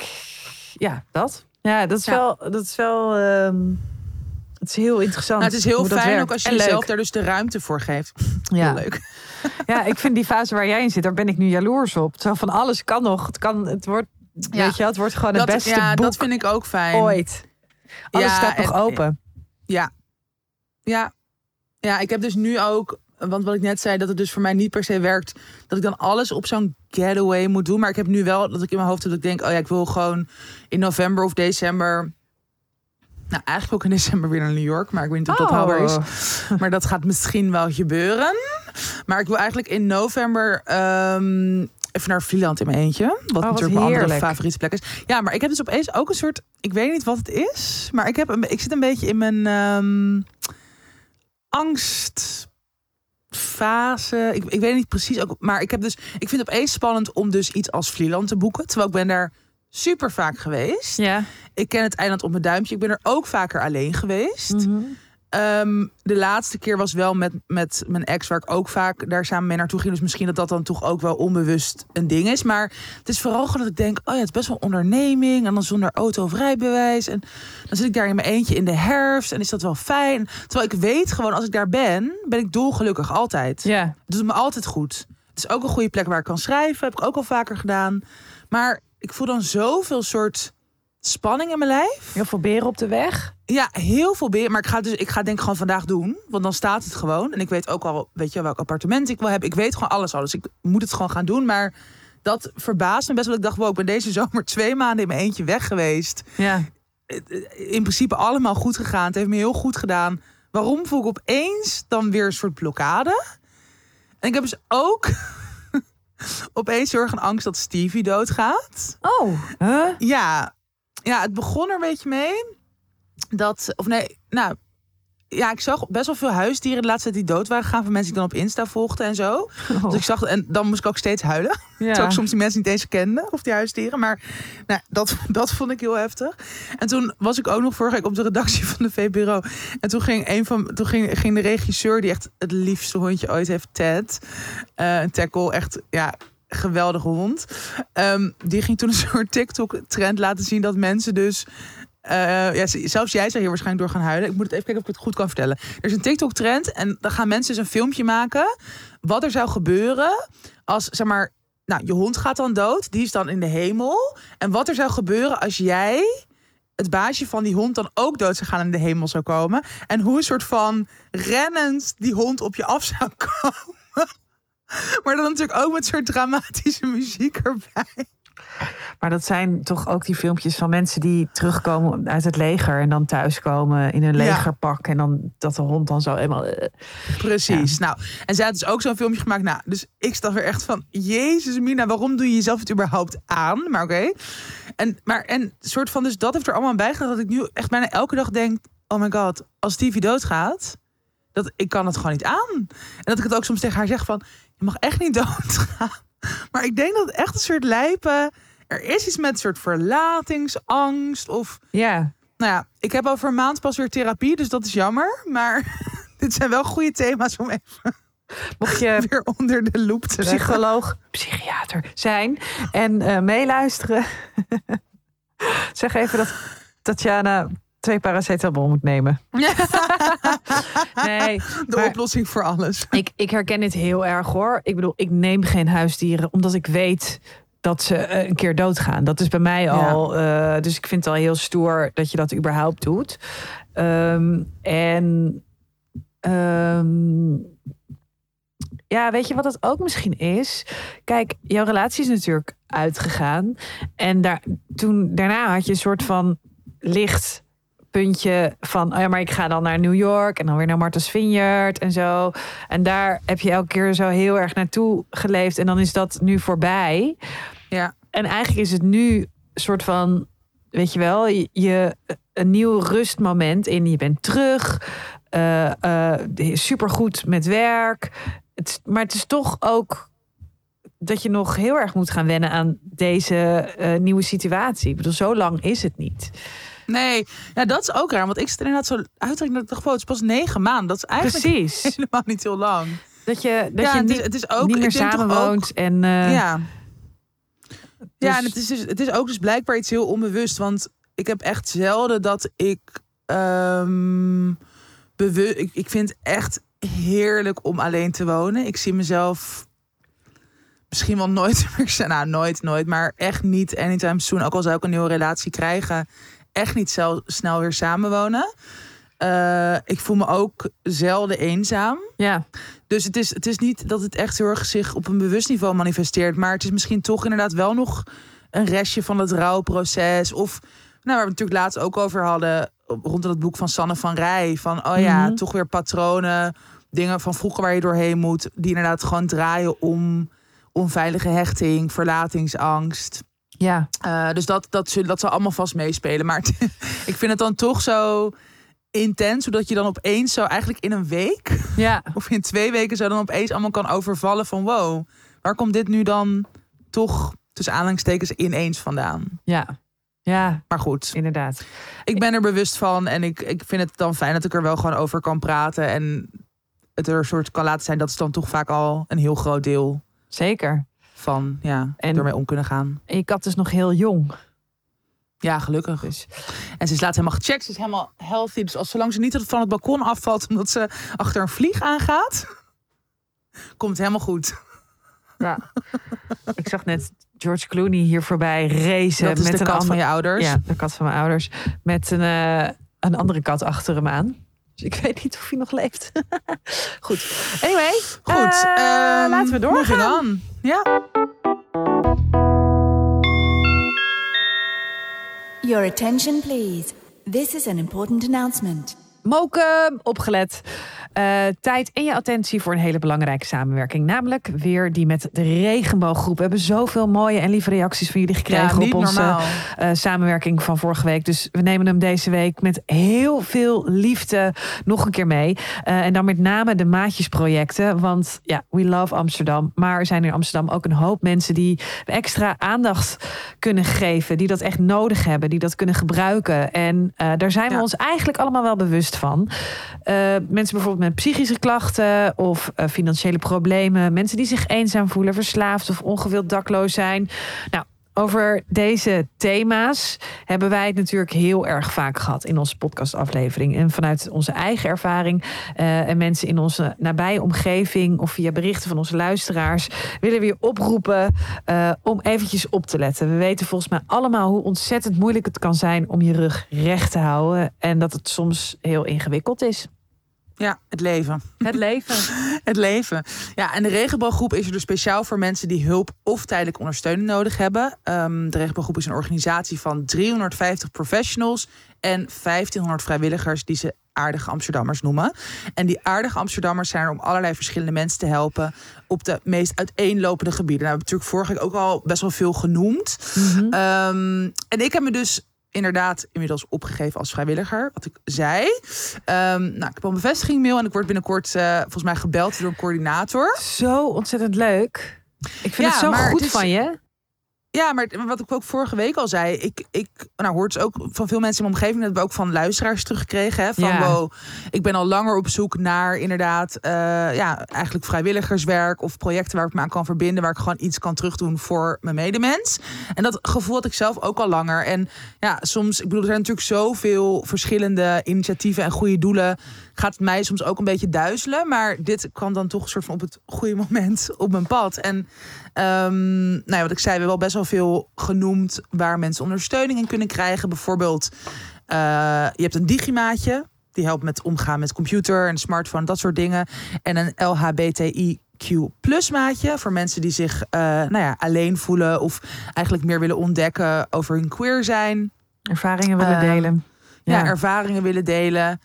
ja, dat. Ja, dat is Ja. wel, dat is wel, ehm, het is heel interessant. Nou, het is heel dat fijn ook als je En leuk. jezelf daar dus de ruimte voor geeft. Ja. Heel leuk. Ja, ik vind die fase waar jij in zit, daar ben ik nu jaloers op. Zo van alles kan nog. Het kan, het wordt, Ja. weet je, het wordt gewoon het beste ja, boek dat vind ik ook fijn. ooit. Alles Ja, staat nog en- open. Ja. Ja. Ja, ik heb dus nu ook, want wat ik net zei, dat het dus voor mij niet per se werkt, dat ik dan alles op zo'n getaway moet doen. Maar ik heb nu wel dat ik in mijn hoofd heb dat ik denk, oh ja, ik wil gewoon in november of december. Nou, eigenlijk ook in december weer naar New York, maar ik weet niet of dat haalbaar is. Maar dat gaat misschien wel gebeuren. Maar ik wil eigenlijk in november ehm, even naar Vlieland in mijn eentje. Wat wat natuurlijk mijn andere heerlijk. favoriete plek is. Ja, maar ik heb dus opeens ook een soort... Ik weet niet wat het is. Maar ik, heb een, ik zit een beetje in mijn ehm, angstfase. Ik, ik weet niet precies. Ook, maar ik, heb dus, ik vind het opeens spannend om dus iets als Vlieland te boeken. Terwijl ik ben daar super vaak geweest. Ja. Ik ken het eiland op mijn duimpje. Ik ben er ook vaker alleen geweest. Mhm. Ehm, de laatste keer was wel met, met mijn ex, waar ik ook vaak daar samen mee naartoe ging. Dus misschien dat dat dan toch ook wel onbewust een ding is. Maar het is vooral gewoon dat ik denk: oh ja, het is best wel onderneming. En dan zonder auto of rijbewijs. En dan zit ik daar in mijn eentje in de herfst. En is dat wel fijn. Terwijl ik weet gewoon, als ik daar ben, ben ik dolgelukkig altijd. Ja. Het doet me altijd goed. Het is ook een goede plek waar ik kan schrijven. Heb ik ook al vaker gedaan. Maar ik voel dan zoveel soort spanning in mijn lijf. Heel veel beren op de weg. Ja, heel veel beer. Maar ik ga dus, ik ga denk gewoon vandaag doen. Want dan staat het gewoon. En ik weet ook al, weet je, welk appartement ik wil hebben. Ik weet gewoon alles al. Dus ik moet het gewoon gaan doen. Maar dat verbaast me best wel. Ik dacht, wow, ik ben deze zomer twee maanden in mijn eentje weg geweest. Ja. In principe allemaal goed gegaan. Het heeft me heel goed gedaan. Waarom voel ik opeens dan weer een soort blokkade? En ik heb dus ook opeens erg een angst dat Stevie doodgaat. Oh. Huh? Ja, ja, het begon er een beetje mee. Dat, of nee, nou, ja, ik zag best wel veel huisdieren de laatste tijd die dood waren gegaan van mensen die ik dan op Insta volgde en zo. Dus ik zag, en dan moest ik ook steeds huilen. Ja. Terwijl ik soms die mensen niet eens kende, of die huisdieren. Maar nou, dat, dat vond ik heel heftig. En toen was ik ook nog vorige week op de redactie van de VPRO. En toen ging, een van, toen ging, ging de regisseur, die echt het liefste hondje ooit heeft, Ted. eh een tackle, echt, ja, geweldige hond. Ehm, die ging toen een soort TikTok-trend laten zien dat mensen dus... eh, ja, zelfs jij zou hier waarschijnlijk door gaan huilen. Ik moet het even kijken of ik het goed kan vertellen. Er is een TikTok-trend en dan gaan mensen dus een filmpje maken... wat er zou gebeuren als, zeg maar... Nou, je hond gaat dan dood, die is dan in de hemel. En wat er zou gebeuren als jij het baasje van die hond dan ook dood zou gaan in de hemel zou komen. En hoe een soort van rennend die hond op je af zou komen. Maar dan natuurlijk ook met soort dramatische muziek erbij. Maar dat zijn toch ook die filmpjes van mensen die terugkomen uit het leger en dan thuiskomen in een legerpak en dan dat de hond dan zo eenmaal. eh, Precies. Nou, en zij had dus ook zo'n filmpje gemaakt. Nou, dus ik sta weer echt van... Jezus, Mina, waarom doe je jezelf het überhaupt aan? Maar oké. En, maar, en soort van, dus dat heeft er allemaal bijgedragen... dat ik nu echt bijna elke dag denk... Oh my god, als Stevie doodgaat... Dat, ik kan het gewoon niet aan. En dat ik het ook soms tegen haar zeg van... Je mag echt niet doodgaan. Maar ik denk dat het echt een soort lijpen... Er is iets met een soort verlatingsangst of... Ja, Nou ja, ik heb over een maand pas weer therapie, dus dat is jammer. Maar dit zijn wel goede thema's om even mocht je weer onder de loep te leggen. psycholoog, psychiater zijn en eh, meeluisteren, zeg even dat Tatjana twee paracetamol moet nemen. Nee, De oplossing voor alles. Ik, ik herken dit heel erg hoor. Ik bedoel, ik neem geen huisdieren omdat ik weet dat ze eh, een keer doodgaan. Dat is bij mij al. eh, dus ik vind het al heel stoer dat je dat überhaupt doet. Ehm, en ehm, ja, weet je wat het ook misschien is? Kijk, jouw relatie is natuurlijk uitgegaan. En daar, toen, daarna had je een soort van licht puntje van, oh ja, maar ik ga dan naar New York en dan weer naar Martha's Vineyard en zo. En daar heb je elke keer zo heel erg naartoe geleefd en dan is dat nu voorbij. Ja. En eigenlijk is het nu een soort van, weet je wel, je, je een nieuw rustmoment in. Je bent terug, uh, uh, supergoed met werk. Het, maar het is toch ook dat je nog heel erg moet gaan wennen aan deze uh, nieuwe situatie. Ik bedoel, zo lang is het niet. Nee, ja, dat is ook raar. Want ik zit inderdaad zo uitdruk dat ik dacht, het is pas negen maanden. Dat is eigenlijk Precies. helemaal niet heel lang. Dat je, dat ja, je het niet, is, het is ook, niet meer samenwoont. ook- En, eh, ja. Ja, dus- en het is, dus, het is ook dus blijkbaar iets heel onbewust. Want ik heb echt zelden dat ik ehm bewust. Ik, ik vind echt heerlijk om alleen te wonen. Ik zie mezelf misschien wel nooit meer. Nou, nooit, nooit. Maar echt niet anytime soon. Ook al zou ik een nieuwe relatie krijgen. Echt niet zo snel weer samenwonen. Eh, ik voel me ook zelden eenzaam. ja, Dus het is, het is niet dat het echt heel erg zich op een bewust niveau manifesteert. Maar het is misschien toch inderdaad wel nog een restje van het rouwproces. Of nou, waar we het natuurlijk laatst ook over hadden. Rondom het boek van Sanne van Rij. Van oh ja, Mhm. toch weer patronen. Dingen van vroeger waar je doorheen moet. Die inderdaad gewoon draaien om onveilige hechting, verlatingsangst. Ja. Eh, dus dat, dat, zul- dat zal allemaal vast meespelen. Maar ik vind het dan toch zo intens. Zodat je dan opeens zo eigenlijk in een week ja. of in twee weken zo dan opeens allemaal kan overvallen van wow, waar komt dit nu dan toch tussen aanhalingstekens ineens vandaan? Ja, ja, Maar goed, inderdaad. ik ben er bewust van en ik, ik vind het dan fijn dat ik er wel gewoon over kan praten en het er een soort kan laten zijn. Dat is dan toch vaak al een heel groot deel Zeker. Van ja, En- ermee om kunnen gaan. En je kat is nog heel jong. Ja, gelukkig. Dus En ze is laatst helemaal gecheckt. Ze is helemaal healthy. Dus als zolang ze niet van het balkon afvalt omdat ze achter een vlieg aangaat, komt het helemaal goed. ja. ik zag net George Clooney hier voorbij racen. Dat is met de een kat van je ouders. Ja, de kat van mijn ouders. Met een, eh, een andere kat achter hem aan. Dus ik weet niet of hij nog leeft. Goed. Anyway. Goed, ehm, laten we doorgaan. Ja. Your attention, please. This is an important announcement. Moken, opgelet. Eh, tijd en je attentie voor een hele belangrijke samenwerking. Namelijk weer die met de regenbooggroep. We hebben zoveel mooie en lieve reacties van jullie gekregen ja, op onze eh, samenwerking van vorige week. Dus we nemen hem deze week met heel veel liefde nog een keer mee. Eh, en dan met name de maatjesprojecten. Want ja, we love Amsterdam. Maar er zijn in Amsterdam ook een hoop mensen die extra aandacht kunnen geven. Die dat echt nodig hebben. Die dat kunnen gebruiken. En daar zijn we Ja. ons eigenlijk allemaal wel bewust van. Mensen bijvoorbeeld met psychische klachten of eh, financiële problemen. Mensen die zich eenzaam voelen, verslaafd of ongewild dakloos zijn. Nou, over deze thema's hebben wij het natuurlijk heel erg vaak gehad in onze podcastaflevering. En vanuit onze eigen ervaring eh, en mensen in onze nabije omgeving of via berichten van onze luisteraars willen we je oproepen eh, om eventjes op te letten. We weten volgens mij allemaal hoe ontzettend moeilijk het kan zijn om je rug recht te houden en dat het soms heel ingewikkeld is. Ja, het leven. Het leven. Het leven. Ja, en de regenbooggroep is er dus speciaal voor mensen die hulp of tijdelijke ondersteuning nodig hebben. Ehm, de regenbooggroep is een organisatie van 350 professionals en 1500 vrijwilligers die ze aardige Amsterdammers noemen. En die aardige Amsterdammers zijn er om allerlei verschillende mensen te helpen op de meest uiteenlopende gebieden. Nou, we hebben natuurlijk vorige week ook al best wel veel genoemd. Ehm, en ik heb me dus inderdaad inmiddels opgegeven als vrijwilliger, wat ik zei. Ehm, nou, ik heb al een bevestigingmail en ik word binnenkort eh, volgens mij gebeld door een coördinator. Zo ontzettend leuk. Ik vind Ja, het zo goed het is- van je. Ja, maar wat ik ook vorige week al zei, ik, ik nou, hoort dus ook van veel mensen in mijn omgeving, dat we ook van luisteraars teruggekregen. Hè, van Ja. wow, ik ben al langer op zoek naar inderdaad, eh, ja, eigenlijk vrijwilligerswerk of projecten waar ik me aan kan verbinden, waar ik gewoon iets kan terugdoen voor mijn medemens. En dat gevoel had ik zelf ook al langer. En ja, soms, ik bedoel, er zijn natuurlijk zoveel verschillende initiatieven en goede doelen. Gaat het mij soms ook een beetje duizelen, maar dit kwam dan toch een soort van op het goede moment op mijn pad. En Ehm, nou ja, wat ik zei, we hebben wel best wel veel genoemd waar mensen ondersteuning in kunnen krijgen. Bijvoorbeeld, eh, je hebt een digimaatje. Die helpt met omgaan met computer en smartphone, dat soort dingen. En een LHBTI plus maatje. Voor mensen die zich uh, nou ja, alleen voelen of eigenlijk meer willen ontdekken over hun queer zijn. Ervaringen willen uh, delen. Ja. ja. ervaringen willen delen.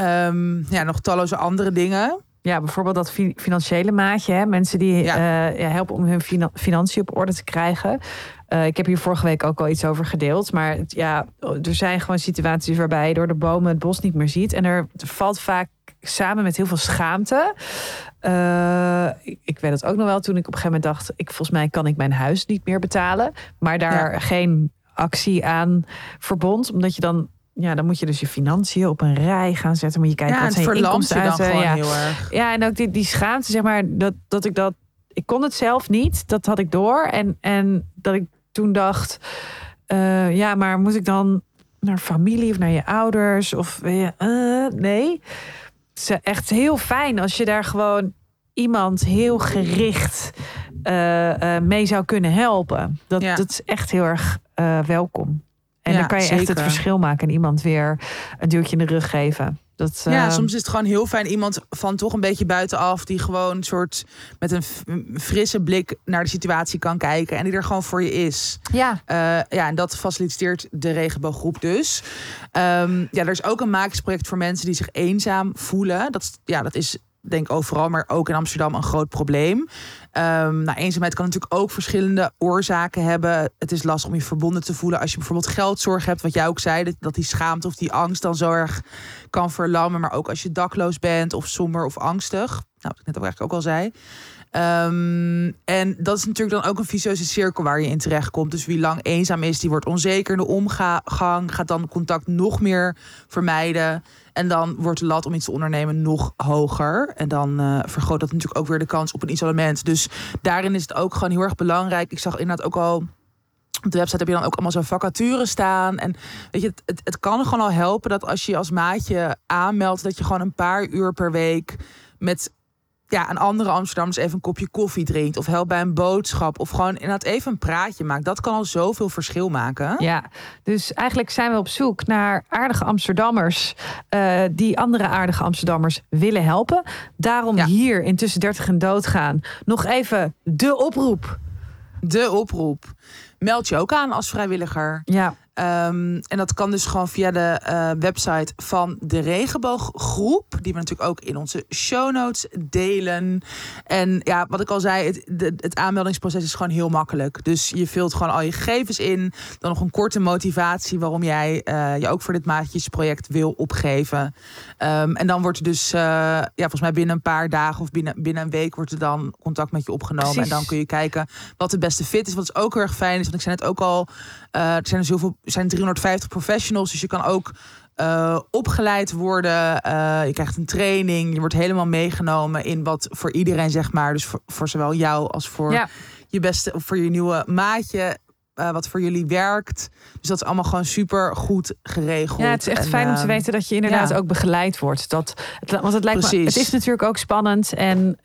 Um, ja, nog talloze andere dingen. Ja, bijvoorbeeld dat financiële maatje. Hè? Mensen die ja. Uh, ja, helpen om hun financiën op orde te krijgen. Uh, ik heb hier vorige week ook al iets over gedeeld. Maar ja, er zijn gewoon situaties waarbij je door de bomen het bos niet meer ziet. En er valt vaak samen met heel veel schaamte. Uh, ik, ik, weet het ook nog wel toen ik op een gegeven moment dacht: ik, volgens mij kan ik mijn huis niet meer betalen. Maar daar ja. geen actie aan verbond. Omdat je dan ja, dan moet je dus je financiën op een rij gaan zetten. Moet je kijken ja, wat zijn je inkomsten uit. Ja. heel erg. ja, en ook die, die schaamte, zeg maar, dat, dat ik dat. Ik kon het zelf niet. Dat had ik door. En, en dat ik toen dacht: uh, ja, maar moet ik dan naar familie of naar je ouders? Of uh, nee. Het is echt heel fijn als je daar gewoon iemand heel gericht uh, mee zou kunnen helpen. Dat, ja. dat is echt heel erg welkom. En Ja, dan kan je echt het verschil maken en iemand weer een duwtje in de rug geven. Dat, Ja, eh, soms is het gewoon heel fijn iemand van toch een beetje buitenaf die gewoon een soort met een frisse blik naar de situatie kan kijken en die er gewoon voor je is. Ja, Eh, ja, en dat faciliteert de regenbooggroep dus. Ehm, ja, er is ook een maaksproject voor mensen die zich eenzaam voelen. Dat, ja, dat is denk overal, maar ook in Amsterdam een groot probleem. Ehm nou, eenzaamheid kan natuurlijk ook verschillende oorzaken hebben. Het is lastig om je verbonden te voelen als je bijvoorbeeld geldzorg hebt, wat jij ook zei, dat, dat die schaamte of die angst dan zo erg kan verlammen. Maar ook als je dakloos bent of somber of angstig. Nou, wat ik net ook eigenlijk ook al zei. Ehm, en dat is natuurlijk dan ook een vicieuze cirkel waar je in terecht komt. Dus wie lang eenzaam is, die wordt onzeker in de omgang, gaat dan contact nog meer vermijden. En dan wordt de lat om iets te ondernemen nog hoger. En dan eh, vergroot dat natuurlijk ook weer de kans op een isolement. Dus daarin is het ook gewoon heel erg belangrijk. Ik zag inderdaad ook al op de website heb je dan ook allemaal zo'n vacatures staan. En weet je, het, het, kan gewoon al helpen dat als je je als maatje aanmeldt, dat je gewoon een paar uur per week met ja, een andere Amsterdammers even een kopje koffie drinkt. Of helpt bij een boodschap. Of gewoon inderdaad even een praatje maakt. Dat kan al zoveel verschil maken. ja, dus eigenlijk zijn we op zoek naar aardige Amsterdammers eh, die andere aardige Amsterdammers willen helpen. Daarom Ja. hier in Tussen 30 en Doodgaan nog even de oproep. De oproep. Meld je ook aan als vrijwilliger. Ja, Ehm, en dat kan dus gewoon via de eh, website van de Regenbooggroep. Die we natuurlijk ook in onze show notes delen. En ja, wat ik al zei, het, de- het aanmeldingsproces is gewoon heel makkelijk. Dus je vult gewoon al je gegevens in. Dan nog een korte motivatie waarom jij eh, je ook voor dit maatjesproject wil opgeven. Ehm, en dan wordt er dus, eh, ja, volgens mij binnen een paar dagen of binnen, binnen een week wordt er dan contact met je opgenomen. Precies. En dan kun je kijken wat de beste fit is. Wat is ook heel erg fijn is, want ik zei net ook al, er zijn dus heel veel, zijn 350 professionals, dus je kan ook eh, opgeleid worden. Eh, je krijgt een training, je wordt helemaal meegenomen in wat voor iedereen zeg maar, dus voor, voor zowel jou als voor ja. je beste voor je nieuwe maatje. eh, wat voor jullie werkt. Dus dat is allnou gewoon super goed geregeld. ja het is echt En, fijn om te ehm, weten dat je inderdaad ja. ook begeleid wordt. Dat, want het lijkt me, Precies. het is natuurlijk ook spannend. En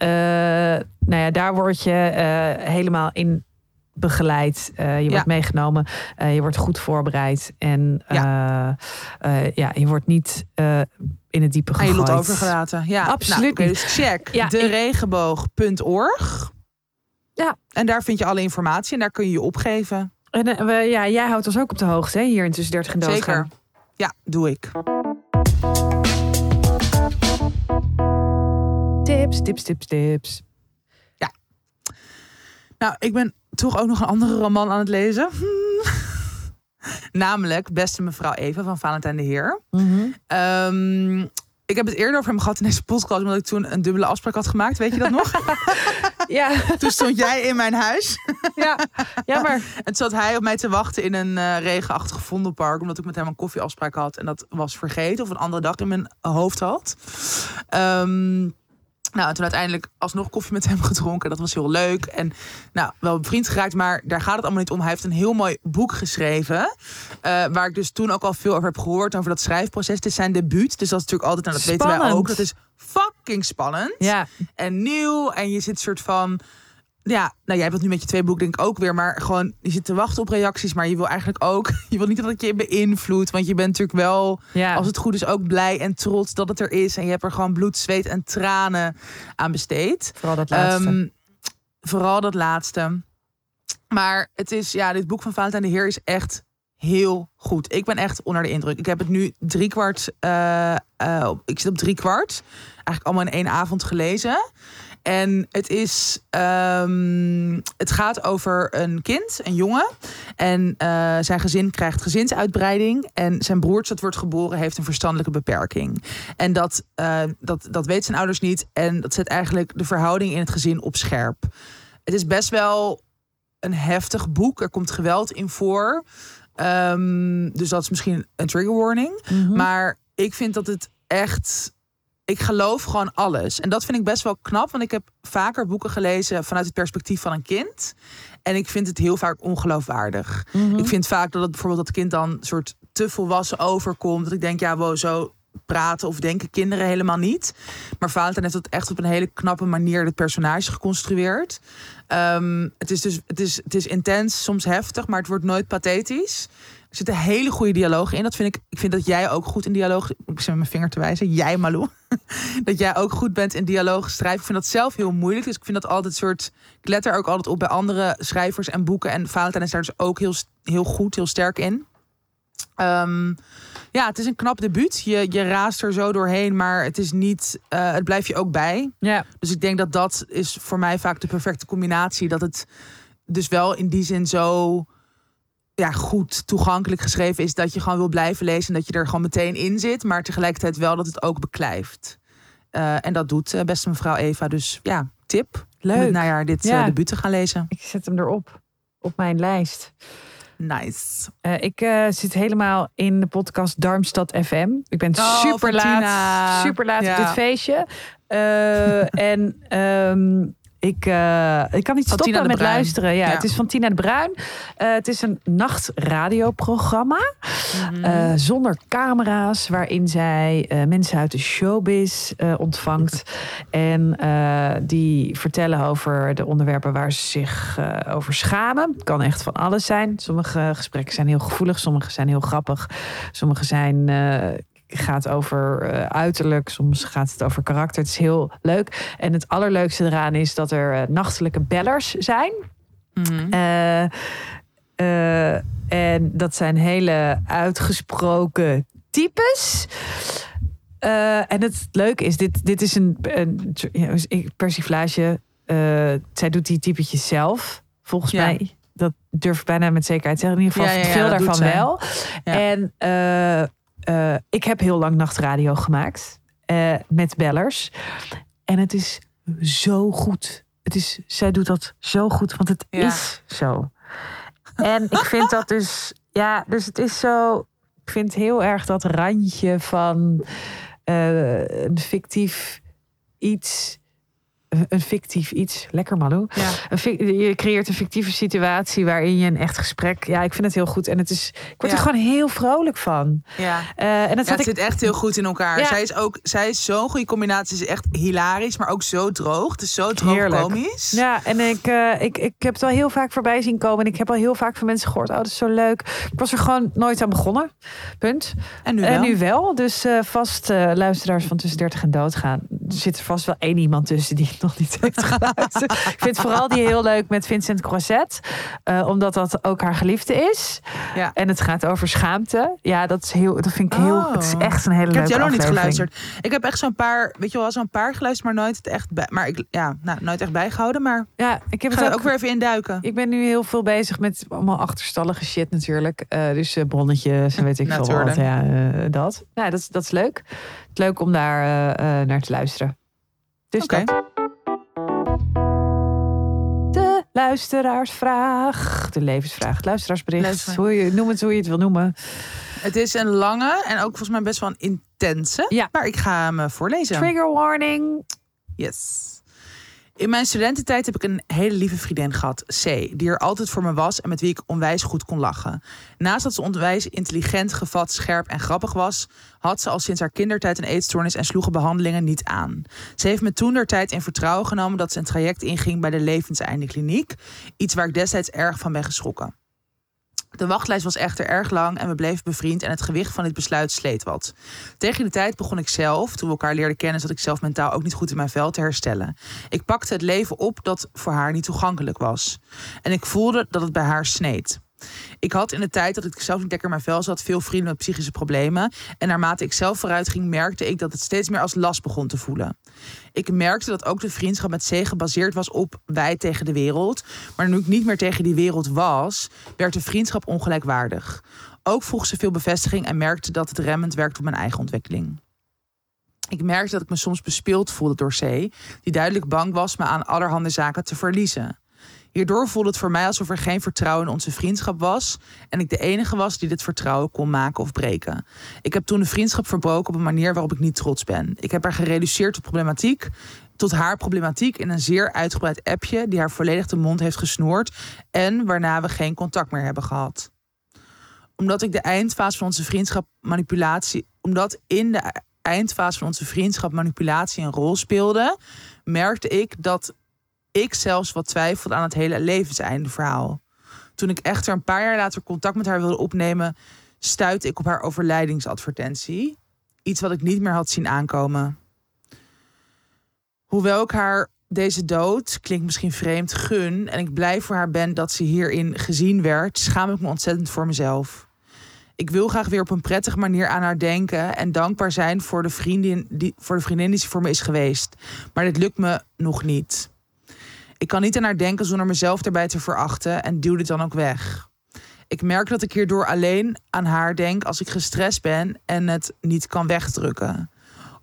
nou ja, daar word je helemaal in begeleid. Eh, je wordt meegenomen. eh, je wordt goed voorbereid. En ja, ja je wordt niet eh, in het diepe je gegooid. lot overgelaten. Ja, Absoluut Nou, niet. dus check Ja, deregenboog.org. Ja. En daar vind je alle informatie en daar kun je je opgeven. En eh, we, ja, jij houdt ons ook op de hoogte hè, hier in Tussen 30 en Doodgaan. Zeker. Ja, doe ik. Tips, tips, tips, tips. Nou, ik ben toch ook nog een andere roman aan het lezen. Namelijk Beste mevrouw Eva van Valentijn de Heer. Mhm. Ehm, ik heb het eerder over hem gehad in deze podcast, omdat ik toen een dubbele afspraak had gemaakt. Weet je dat nog? Ja, toen stond jij in mijn huis. ja, ja, maar En toen zat hij op mij te wachten in een eh, regenachtig vondelpark. Omdat ik met hem een koffieafspraak had. En dat was vergeten. Of een andere dag in mijn hoofd had. Ehm, nou, en toen uiteindelijk alsnog koffie met hem gedronken. Dat was heel leuk. En nou, wel bevriend geraakt. Maar daar gaat het allemaal niet om. Hij heeft een heel mooi boek geschreven. eh, waar ik dus toen ook al veel over heb gehoord. Over dat schrijfproces. Het is zijn debuut. Dus dat is natuurlijk altijd... Nou, dat weten wij Spannend. ook. Dat is fucking spannend ja, en nieuw. En je zit soort van ja, nou jij hebt het nu met je twee boeken denk ik ook weer, maar gewoon je zit te wachten op reacties, maar je wil eigenlijk ook, je wil niet dat het je beïnvloedt, want je bent natuurlijk wel, Ja. als het goed is, ook blij en trots dat het er is en je hebt er gewoon bloed, zweet en tranen aan besteed. Vooral dat laatste. Ehm, vooral dat laatste. Maar het is, ja, dit boek van Valentijn de Heer is echt heel goed. Ik ben echt onder de indruk. Ik heb het nu drie kwart, eh, eh, ik zit op drie kwart. Eigenlijk allemaal in één avond gelezen. En het is, ehm, het gaat over een kind, een jongen. En eh, zijn gezin krijgt gezinsuitbreiding. En zijn broertje dat wordt geboren heeft een verstandelijke beperking. En dat, eh, dat, dat weet zijn ouders niet. En dat zet eigenlijk de verhouding in het gezin op scherp. Het is best wel een heftig boek. Er komt geweld in voor. Ehm, dus dat is misschien een trigger warning. Mhm. Maar ik vind dat het echt. Ik geloof gewoon alles. En dat vind ik best wel knap. Want ik heb vaker boeken gelezen vanuit het perspectief van een kind. En ik vind het heel vaak ongeloofwaardig. Mhm. Ik vind vaak dat het bijvoorbeeld dat kind dan soort te volwassen overkomt. Dat ik denk, ja, wow, zo praten of denken kinderen helemaal niet. Maar Valentijn heeft dat echt op een hele knappe manier het personage geconstrueerd. Ehm, het is dus het is, het is intens, soms heftig, maar het wordt nooit pathetisch. Er zitten hele goede dialogen in. Dat vind ik. Ik vind dat jij ook goed in dialoog. Ik zit met mijn vinger te wijzen. Jij, Malou. dat jij ook goed bent in dialoog schrijven. Ik vind dat zelf heel moeilijk. Dus ik vind dat altijd soort. Ik let er ook altijd op bij andere schrijvers en boeken. En Valentijn is daar dus ook heel, heel goed, heel sterk in. Ehm, ja, het is een knap debuut. Je, je raast er zo doorheen, maar het is niet. eh, het blijft je ook bij. ja. Dus ik denk dat dat is voor mij vaak de perfecte combinatie. Dat het dus wel in die zin zo ja, goed toegankelijk geschreven is. Dat je gewoon wil blijven lezen. En dat je er gewoon meteen in zit. Maar tegelijkertijd wel dat het ook beklijft. Eh, en dat doet eh, beste mevrouw Eva. Dus ja, tip. Om Leuk. het najaar dit Ja. eh, debuut te gaan lezen. Ik zet hem erop. Op mijn lijst. Nice. Ik zit helemaal in de podcast Darmstad FM. Ik ben Oh, super laat, super laat op Ja. dit feestje. En ehm, ik, eh, ik kan niet Van stoppen met Bruin. luisteren. Ja, Ja. Het is van Tina de Bruin. Eh, het is een nachtradioprogramma. Mhm. eh, zonder camera's, waarin zij mensen uit de showbiz ontvangt. en die vertellen over de onderwerpen waar ze zich over schamen. Het kan echt van alles zijn. Sommige gesprekken zijn heel gevoelig, sommige zijn heel grappig. Sommige zijn. Gaat over eh, uiterlijk, soms gaat het over karakter. Het is heel leuk. En het allerleukste eraan is dat er eh, nachtelijke bellers zijn. Mhm. Eh, en dat zijn hele uitgesproken types. En het leuke is, dit, dit is een, persiflage. zij doet die typetjes zelf, volgens Ja. mij. Dat durf ik bijna met zekerheid te zeggen. In ieder geval Ja, ja, ja, veel daarvan wel. En eh, ik heb heel lang nachtradio gemaakt. eh, met bellers. En het is zo goed. Het is, zij doet dat zo goed, want het Ja. is zo. En ik vind dat dus, ja, dus het is zo. Ik vind heel erg dat randje van eh, een fictief iets. Een fictief iets. Lekker, Malou. Ja. Je creëert een fictieve situatie waarin je een echt gesprek. Ja, ik vind het heel goed. En het is. Ik word Ja. er gewoon heel vrolijk van. Ja. Eh, en dat Ja, het ik. zit echt heel goed in elkaar. Ja. Zij is ook, zij is zo'n goede combinatie. Ze is echt hilarisch, maar ook zo droog. Het is zo droog Heerlijk. komisch. Ja, en ik, eh, ik, ik heb het al heel vaak voorbij zien komen. En ik heb al heel vaak van mensen gehoord: oh, dat is zo leuk. Ik was er gewoon nooit aan begonnen. Punt. En nu wel. En nu wel. Dus eh, vast luisteraars van tussen 30 en doodgaan. Er zit er vast wel één iemand tussen die nog niet heeft geluisterd. ik vind vooral die heel leuk met Vincent Croisset. eh, omdat dat ook haar geliefde is. Ja. En het gaat over schaamte. Ja, dat, is heel, dat vind ik heel. Oh. Het is echt een hele Ik heb leuke jij nog niet geluisterd. Ik heb echt zo'n paar, weet je wel, zo'n paar geluisterd, maar nooit het echt bij, maar ik, ja, nou, nooit echt bijgehouden. Maar Ja, ik heb ik ga het er ook weer even induiken. Ik ben nu heel veel bezig met allemaal achterstallige shit natuurlijk. Eh, dus eh, bronnetjes en weet ik veel wat. Ja, dat. Ja, dat, is- dat is leuk. Het leuk om daar naar te luisteren. Dus Oké. dat. Luisteraarsvraag. De levensvraag. Het luisteraarsbericht. Hoe je, noem het hoe je het wil noemen. Het is een lange en ook volgens mij best wel een intense. Ja. Maar ik ga hem eh, voorlezen. Trigger warning. Yes. In mijn studententijd heb ik een hele lieve vriendin gehad, C, die er altijd voor me was en met wie ik onwijs goed kon lachen. Naast dat ze onwijs intelligent, gevat, scherp en grappig was, had ze al sinds haar kindertijd een eetstoornis en sloegen behandelingen niet aan. Ze heeft me toen der tijd in vertrouwen genomen dat ze een traject inging bij de Levenseinde Kliniek, iets waar ik destijds erg van ben geschrokken. De wachtlijst was echter erg lang en we bleven bevriend en het gewicht van dit besluit sleet wat. Tegen de tijd begon ik zelf, toen we elkaar leerden kennen, zat ik zelf mentaal ook niet goed in mijn vel te herstellen. Ik pakte het leven op dat voor haar niet toegankelijk was. En ik voelde dat het bij haar sneed. Ik had in de tijd dat ik zelf niet lekker in mijn vel zat, veel vrienden met psychische problemen. En naarmate ik zelf vooruit ging, merkte ik dat het steeds meer als last begon te voelen. Ik merkte dat ook de vriendschap met C gebaseerd was op wij tegen de wereld. Maar nu ik niet meer tegen die wereld was, werd de vriendschap ongelijkwaardig. Ook vroeg ze veel bevestiging en merkte dat het remmend werkte op mijn eigen ontwikkeling. Ik merkte dat ik me soms bespeeld voelde door C, die duidelijk bang was me aan allerhande zaken te verliezen. Hierdoor voelde het voor mij alsof er geen vertrouwen in onze vriendschap was en ik de enige was die dit vertrouwen kon maken of breken. Ik heb toen de vriendschap verbroken op een manier waarop ik niet trots ben. Ik heb haar gereduceerd tot problematiek, tot haar problematiek in een zeer uitgebreid appje die haar volledig de mond heeft gesnoerd en waarna we geen contact meer hebben gehad. Omdat ik de eindfase van onze vriendschap manipulatie, omdat in de eindfase van onze vriendschap manipulatie een rol speelde, merkte ik dat ik zelfs wat twijfelde aan het hele levenseinde verhaal. Toen ik echter een paar jaar later contact met haar wilde opnemen, stuitte ik op haar overlijdingsadvertentie. Iets wat ik niet meer had zien aankomen. Hoewel ik haar deze dood, klinkt misschien vreemd, gun en ik blij voor haar ben dat ze hierin gezien werd, schaam ik me ontzettend voor mezelf. Ik wil graag weer op een prettige manier aan haar denken en dankbaar zijn voor de, vriendin die, voor de vriendin die ze voor me is geweest. Maar dit lukt me nog niet. Ik kan niet aan haar denken zonder mezelf erbij te verachten en duw dit dan ook weg. Ik merk dat ik hierdoor alleen aan haar denk als ik gestrest ben en het niet kan wegdrukken.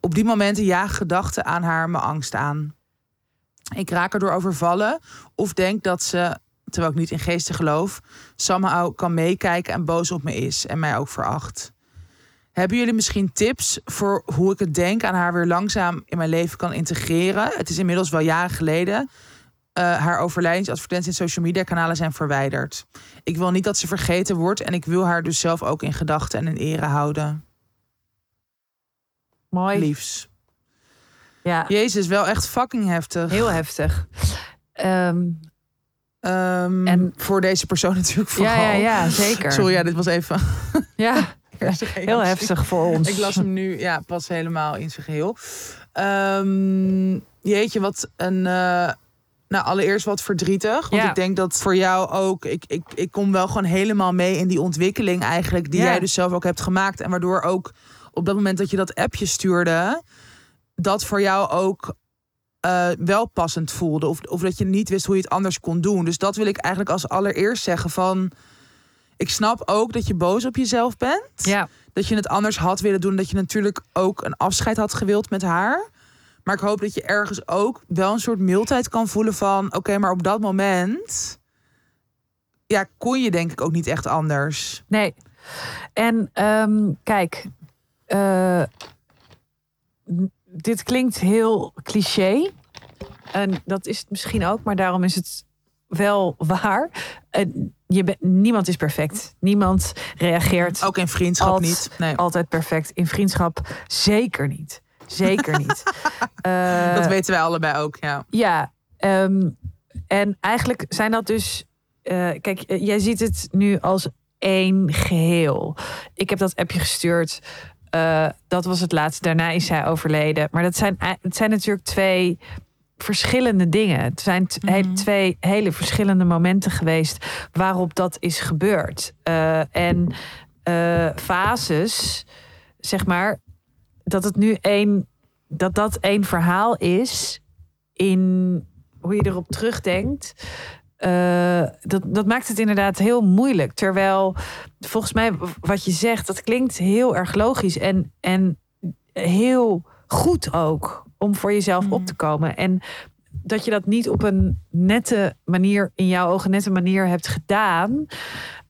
Op die momenten jaag gedachten aan haar mijn angst aan. Ik raak erdoor overvallen of denk dat ze, terwijl ik niet in geesten geloof, somehow kan meekijken en boos op me is en mij ook veracht. Hebben jullie misschien tips voor hoe ik het denk aan haar weer langzaam in mijn leven kan integreren? Het is inmiddels wel jaren geleden. Uh, haar overlijdensadvertenties in social media kanalen zijn verwijderd. Ik wil niet dat ze vergeten wordt en ik wil haar dus zelf ook in gedachten en in ere houden. Mooi. Liefs. Ja, Jezus, wel echt fucking heftig. heel heftig. Ehm, Ehm, En- voor deze persoon natuurlijk ja, vooral. ja, ja, zeker. Sorry, ja, dit was even Ja, heel heftig voor ons. Ik las hem nu ja, pas helemaal in zijn geheel. Ehm, jeetje, wat een... eh, nou, allereerst wat verdrietig. Want Ja. ik denk dat voor jou ook... Ik, ik, ik kom wel gewoon helemaal mee in die ontwikkeling eigenlijk... die Ja. jij dus zelf ook hebt gemaakt. En waardoor ook op dat moment dat je dat appje stuurde... dat voor jou ook eh, wel passend voelde. Of, of dat je niet wist hoe je het anders kon doen. Dus dat wil ik eigenlijk als allereerst zeggen van... Ik snap ook dat je boos op jezelf bent Ja, dat je het anders had willen doen. Dat je natuurlijk ook een afscheid had gewild met haar. Maar ik hoop dat je ergens ook wel een soort mildheid kan voelen van... oké, maar op dat moment... ja, kon je denk ik ook niet echt anders. nee. En ehm, kijk, eh, dit klinkt heel cliché. En dat is het misschien ook, maar daarom is het wel waar. En je bent niemand is perfect. Niemand reageert Ook in vriendschap niet. Nee, altijd perfect. In vriendschap zeker niet. Zeker niet. Eh, dat weten wij allebei ook, ja. Ja, ehm, en eigenlijk zijn dat dus. eh, kijk, eh, jij ziet het nu als één geheel. Ik heb dat appje gestuurd. dat was het laatste. Daarna is zij overleden. Maar dat zijn, het zijn natuurlijk twee verschillende dingen. Het zijn Mhm. twee hele verschillende momenten geweest waarop dat is gebeurd. En eh, fases, zeg maar, dat het nu één, dat dat één verhaal is in hoe je erop terugdenkt. eh, dat, dat maakt het inderdaad heel moeilijk. Terwijl volgens mij wat je zegt, dat klinkt heel erg logisch en, en heel goed ook om voor jezelf op te komen. En dat je dat niet op een nette manier, in jouw ogen nette manier hebt gedaan,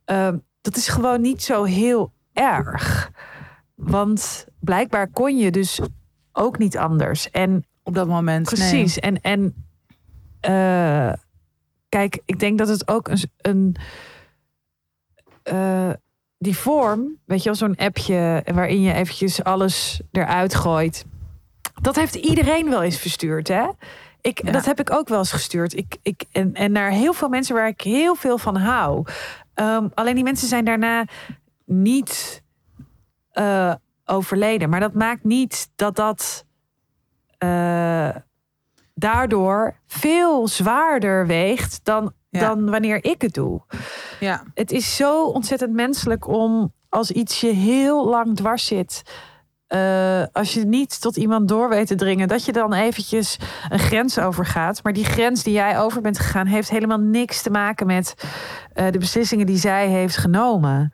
eh, dat is gewoon niet zo heel erg. Want blijkbaar kon je dus ook niet anders. En Op dat moment, nee. Precies. En, en eh, kijk, ik denk dat het ook een. een eh, die vorm, weet je wel, zo'n appje waarin je eventjes alles eruit gooit. Dat heeft iedereen wel eens verstuurd, hè? Ik, Ja. Dat heb ik ook wel eens gestuurd. Ik, ik, en, en naar heel veel mensen waar ik heel veel van hou. Ehm, alleen die mensen zijn daarna niet eh, overleden. Maar dat maakt niet dat dat eh, daardoor veel zwaarder weegt dan, Ja. dan wanneer ik het doe. Ja, Het is zo ontzettend menselijk om als iets je heel lang dwars zit. Eh, als je niet tot iemand door weet te dringen, dat je dan eventjes een grens overgaat. Maar die grens die jij over bent gegaan, heeft helemaal niks te maken met eh, de beslissingen die zij heeft genomen.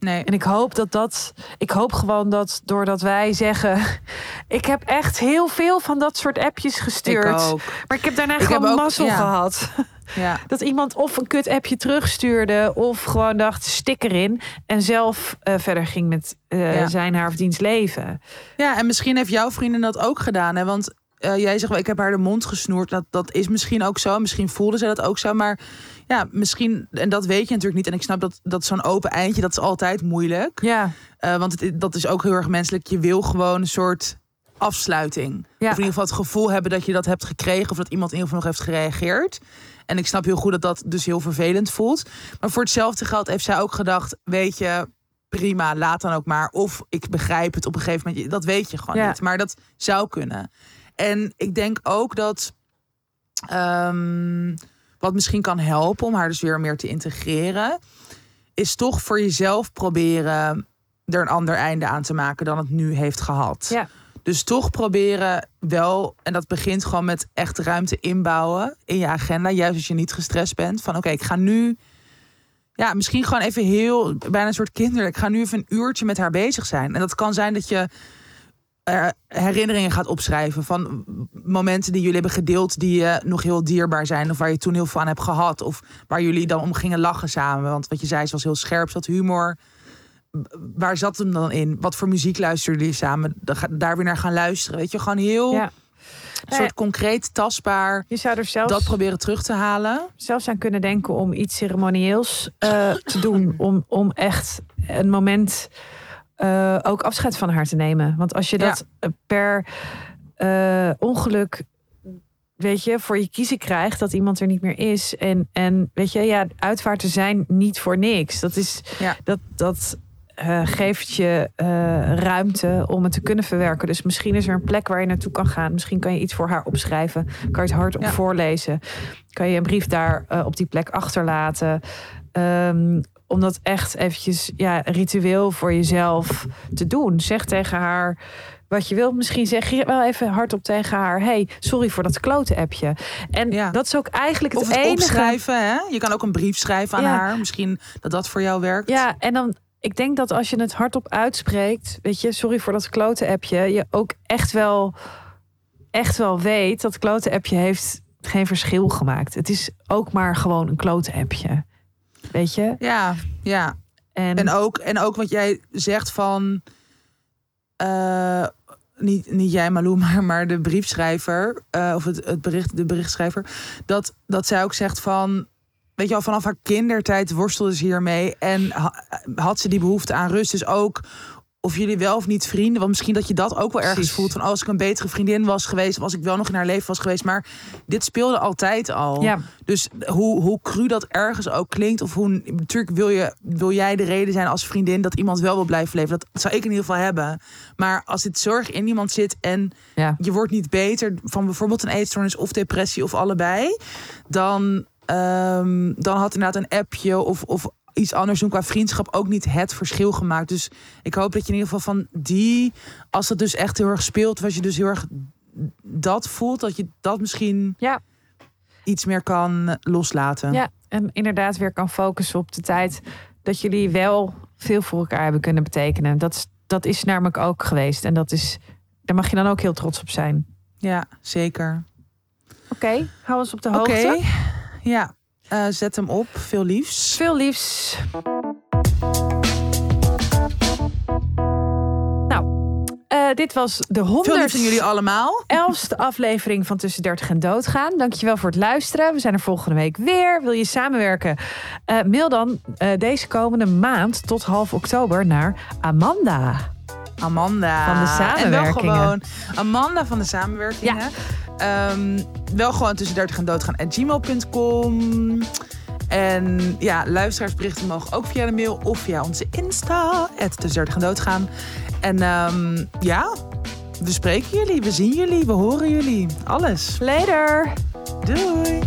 nee. En ik hoop dat dat. Ik hoop gewoon dat doordat wij zeggen. Ik heb echt heel veel van dat soort appjes gestuurd. Ik ook. Maar ik heb daarna Ik gewoon mazzel ja. gehad. Ja. Dat iemand of een kut appje terugstuurde. Of gewoon dacht stik erin. En zelf eh, verder ging met eh, Ja. zijn haar of diens leven. ja, en misschien heeft jouw vriendin dat ook gedaan. Hè? Want eh, jij zegt wel, ik heb haar de mond gesnoerd. Dat, dat is misschien ook zo. Misschien voelde ze dat ook zo. Maar ja, misschien, en dat weet je natuurlijk niet. En ik snap dat, dat zo'n open eindje, dat is altijd moeilijk. Ja, want het, dat is ook heel erg menselijk. Je wil gewoon een soort afsluiting. Ja. Of in ieder geval het gevoel hebben dat je dat hebt gekregen. Of dat iemand in ieder geval nog heeft gereageerd. En ik snap heel goed dat dat dus heel vervelend voelt. Maar voor hetzelfde geld heeft zij ook gedacht... weet je, prima, laat dan ook maar. Of ik begrijp het op een gegeven moment. Dat weet je gewoon Ja. niet. Maar dat zou kunnen. En ik denk ook dat... ehm, wat misschien kan helpen om haar dus weer meer te integreren... is toch voor jezelf proberen er een ander einde aan te maken dan het nu heeft gehad. Ja. Dus toch proberen wel, en dat begint gewoon met echt ruimte inbouwen in je agenda, juist als je niet gestrest bent. Van oké, ik ga nu, ja, misschien gewoon even heel, bijna een soort kinderlijk, ik ga nu even een uurtje met haar bezig zijn. En dat kan zijn dat je eh, herinneringen gaat opschrijven van momenten die jullie hebben gedeeld die je nog heel dierbaar zijn of waar je toen heel aan hebt gehad of waar jullie dan om gingen lachen samen. Want wat je zei, ze was heel scherp, zat humor. Waar zat hem dan in? Wat voor muziek luisterde je samen? Daar weer naar gaan luisteren. Weet je, gewoon heel ja. een soort concreet, tastbaar. Je zou er zelfs, Dat proberen terug te halen. zelfs aan kunnen denken om iets ceremonieels eh, te doen. Om, om echt een moment eh, ook afscheid van haar te nemen. Want als je dat eh, per eh, ongeluk weet je, voor je kiezen krijgt dat iemand er niet meer is. En, en weet je, ja, uitvaarten zijn niet voor niks. Dat is Ja. dat, dat eh, geeft je eh, ruimte om het te kunnen verwerken. Dus misschien is er een plek waar je naartoe kan gaan. Misschien kan je iets voor haar opschrijven. Kan je het hardop Ja. voorlezen. Kan je een brief daar eh, op die plek achterlaten. Ehm, om dat echt eventjes ja, ritueel voor jezelf te doen. Zeg tegen haar wat je wilt. Misschien zeg je wel even hardop tegen haar... hey, sorry voor dat klote appje. En Ja. dat is ook eigenlijk het, Of het enige... opschrijven. Hè? Je kan ook een brief schrijven aan Ja. haar. Misschien dat dat voor jou werkt. Ja, en dan, ik denk dat als je het hardop uitspreekt, weet je, sorry voor dat klote appje, je ook echt wel, echt wel weet dat klote appje heeft geen verschil gemaakt. Het is ook maar gewoon een klote appje. Weet je? ja. ja. En, En ook, en ook wat jij zegt van. eh, niet, niet jij, Malou, maar, maar de briefschrijver. eh, of het, het bericht, de berichtschrijver. Dat, dat zij ook zegt van. Weet je al, vanaf haar kindertijd worstelde ze hiermee. En ha- had ze die behoefte aan rust. Dus ook of jullie wel of niet vrienden. Want misschien dat je dat ook wel ergens Precies. voelt. Van als ik een betere vriendin was geweest. Of als ik wel nog in haar leven was geweest. Maar dit speelde altijd al. ja, Dus hoe, hoe cru dat ergens ook klinkt, of hoe natuurlijk wil, je, wil jij de reden zijn als vriendin dat iemand wel wil blijven leven. Dat zou ik in ieder geval hebben. Maar als dit zorg in iemand zit en ja, je wordt niet beter van bijvoorbeeld een eetstoornis of depressie of allebei, dan, ehm, dan had inderdaad een appje of, of iets anders doen qua vriendschap ook niet het verschil gemaakt. Dus ik hoop dat je in ieder geval van die, als dat dus echt heel erg speelt, was je dus heel erg dat voelt, dat je dat misschien Ja. iets meer kan loslaten. ja. En inderdaad weer kan focussen op de tijd dat jullie wel veel voor elkaar hebben kunnen betekenen. Dat, is- dat is namelijk ook geweest. En dat is, daar mag je dan ook heel trots op zijn. Ja, zeker. Oké, hou ons op de Oké. hoogte. Ja, eh, zet hem op. Veel liefs. Veel liefs. Nou, eh, dit was de Veel liefde honderd van jullie allemaal. elfste aflevering van Tussen 30 en Doodgaan. Dankjewel voor het luisteren. We zijn er volgende week weer. Wil je samenwerken? Eh, mail dan deze komende maand tot half oktober naar Amanda. Amanda. Van de samenwerkingen. En wel gewoon Amanda van de samenwerkingen. Ehm, wel gewoon tussen 30 en doodgaan at gmail.com. En ja, luisteraarsberichten mogen ook via de mail of via onze Insta. Het tussen 30 en doodgaan. En ehm, ja, we spreken jullie, we zien jullie, we horen jullie. Alles. Later! Doei!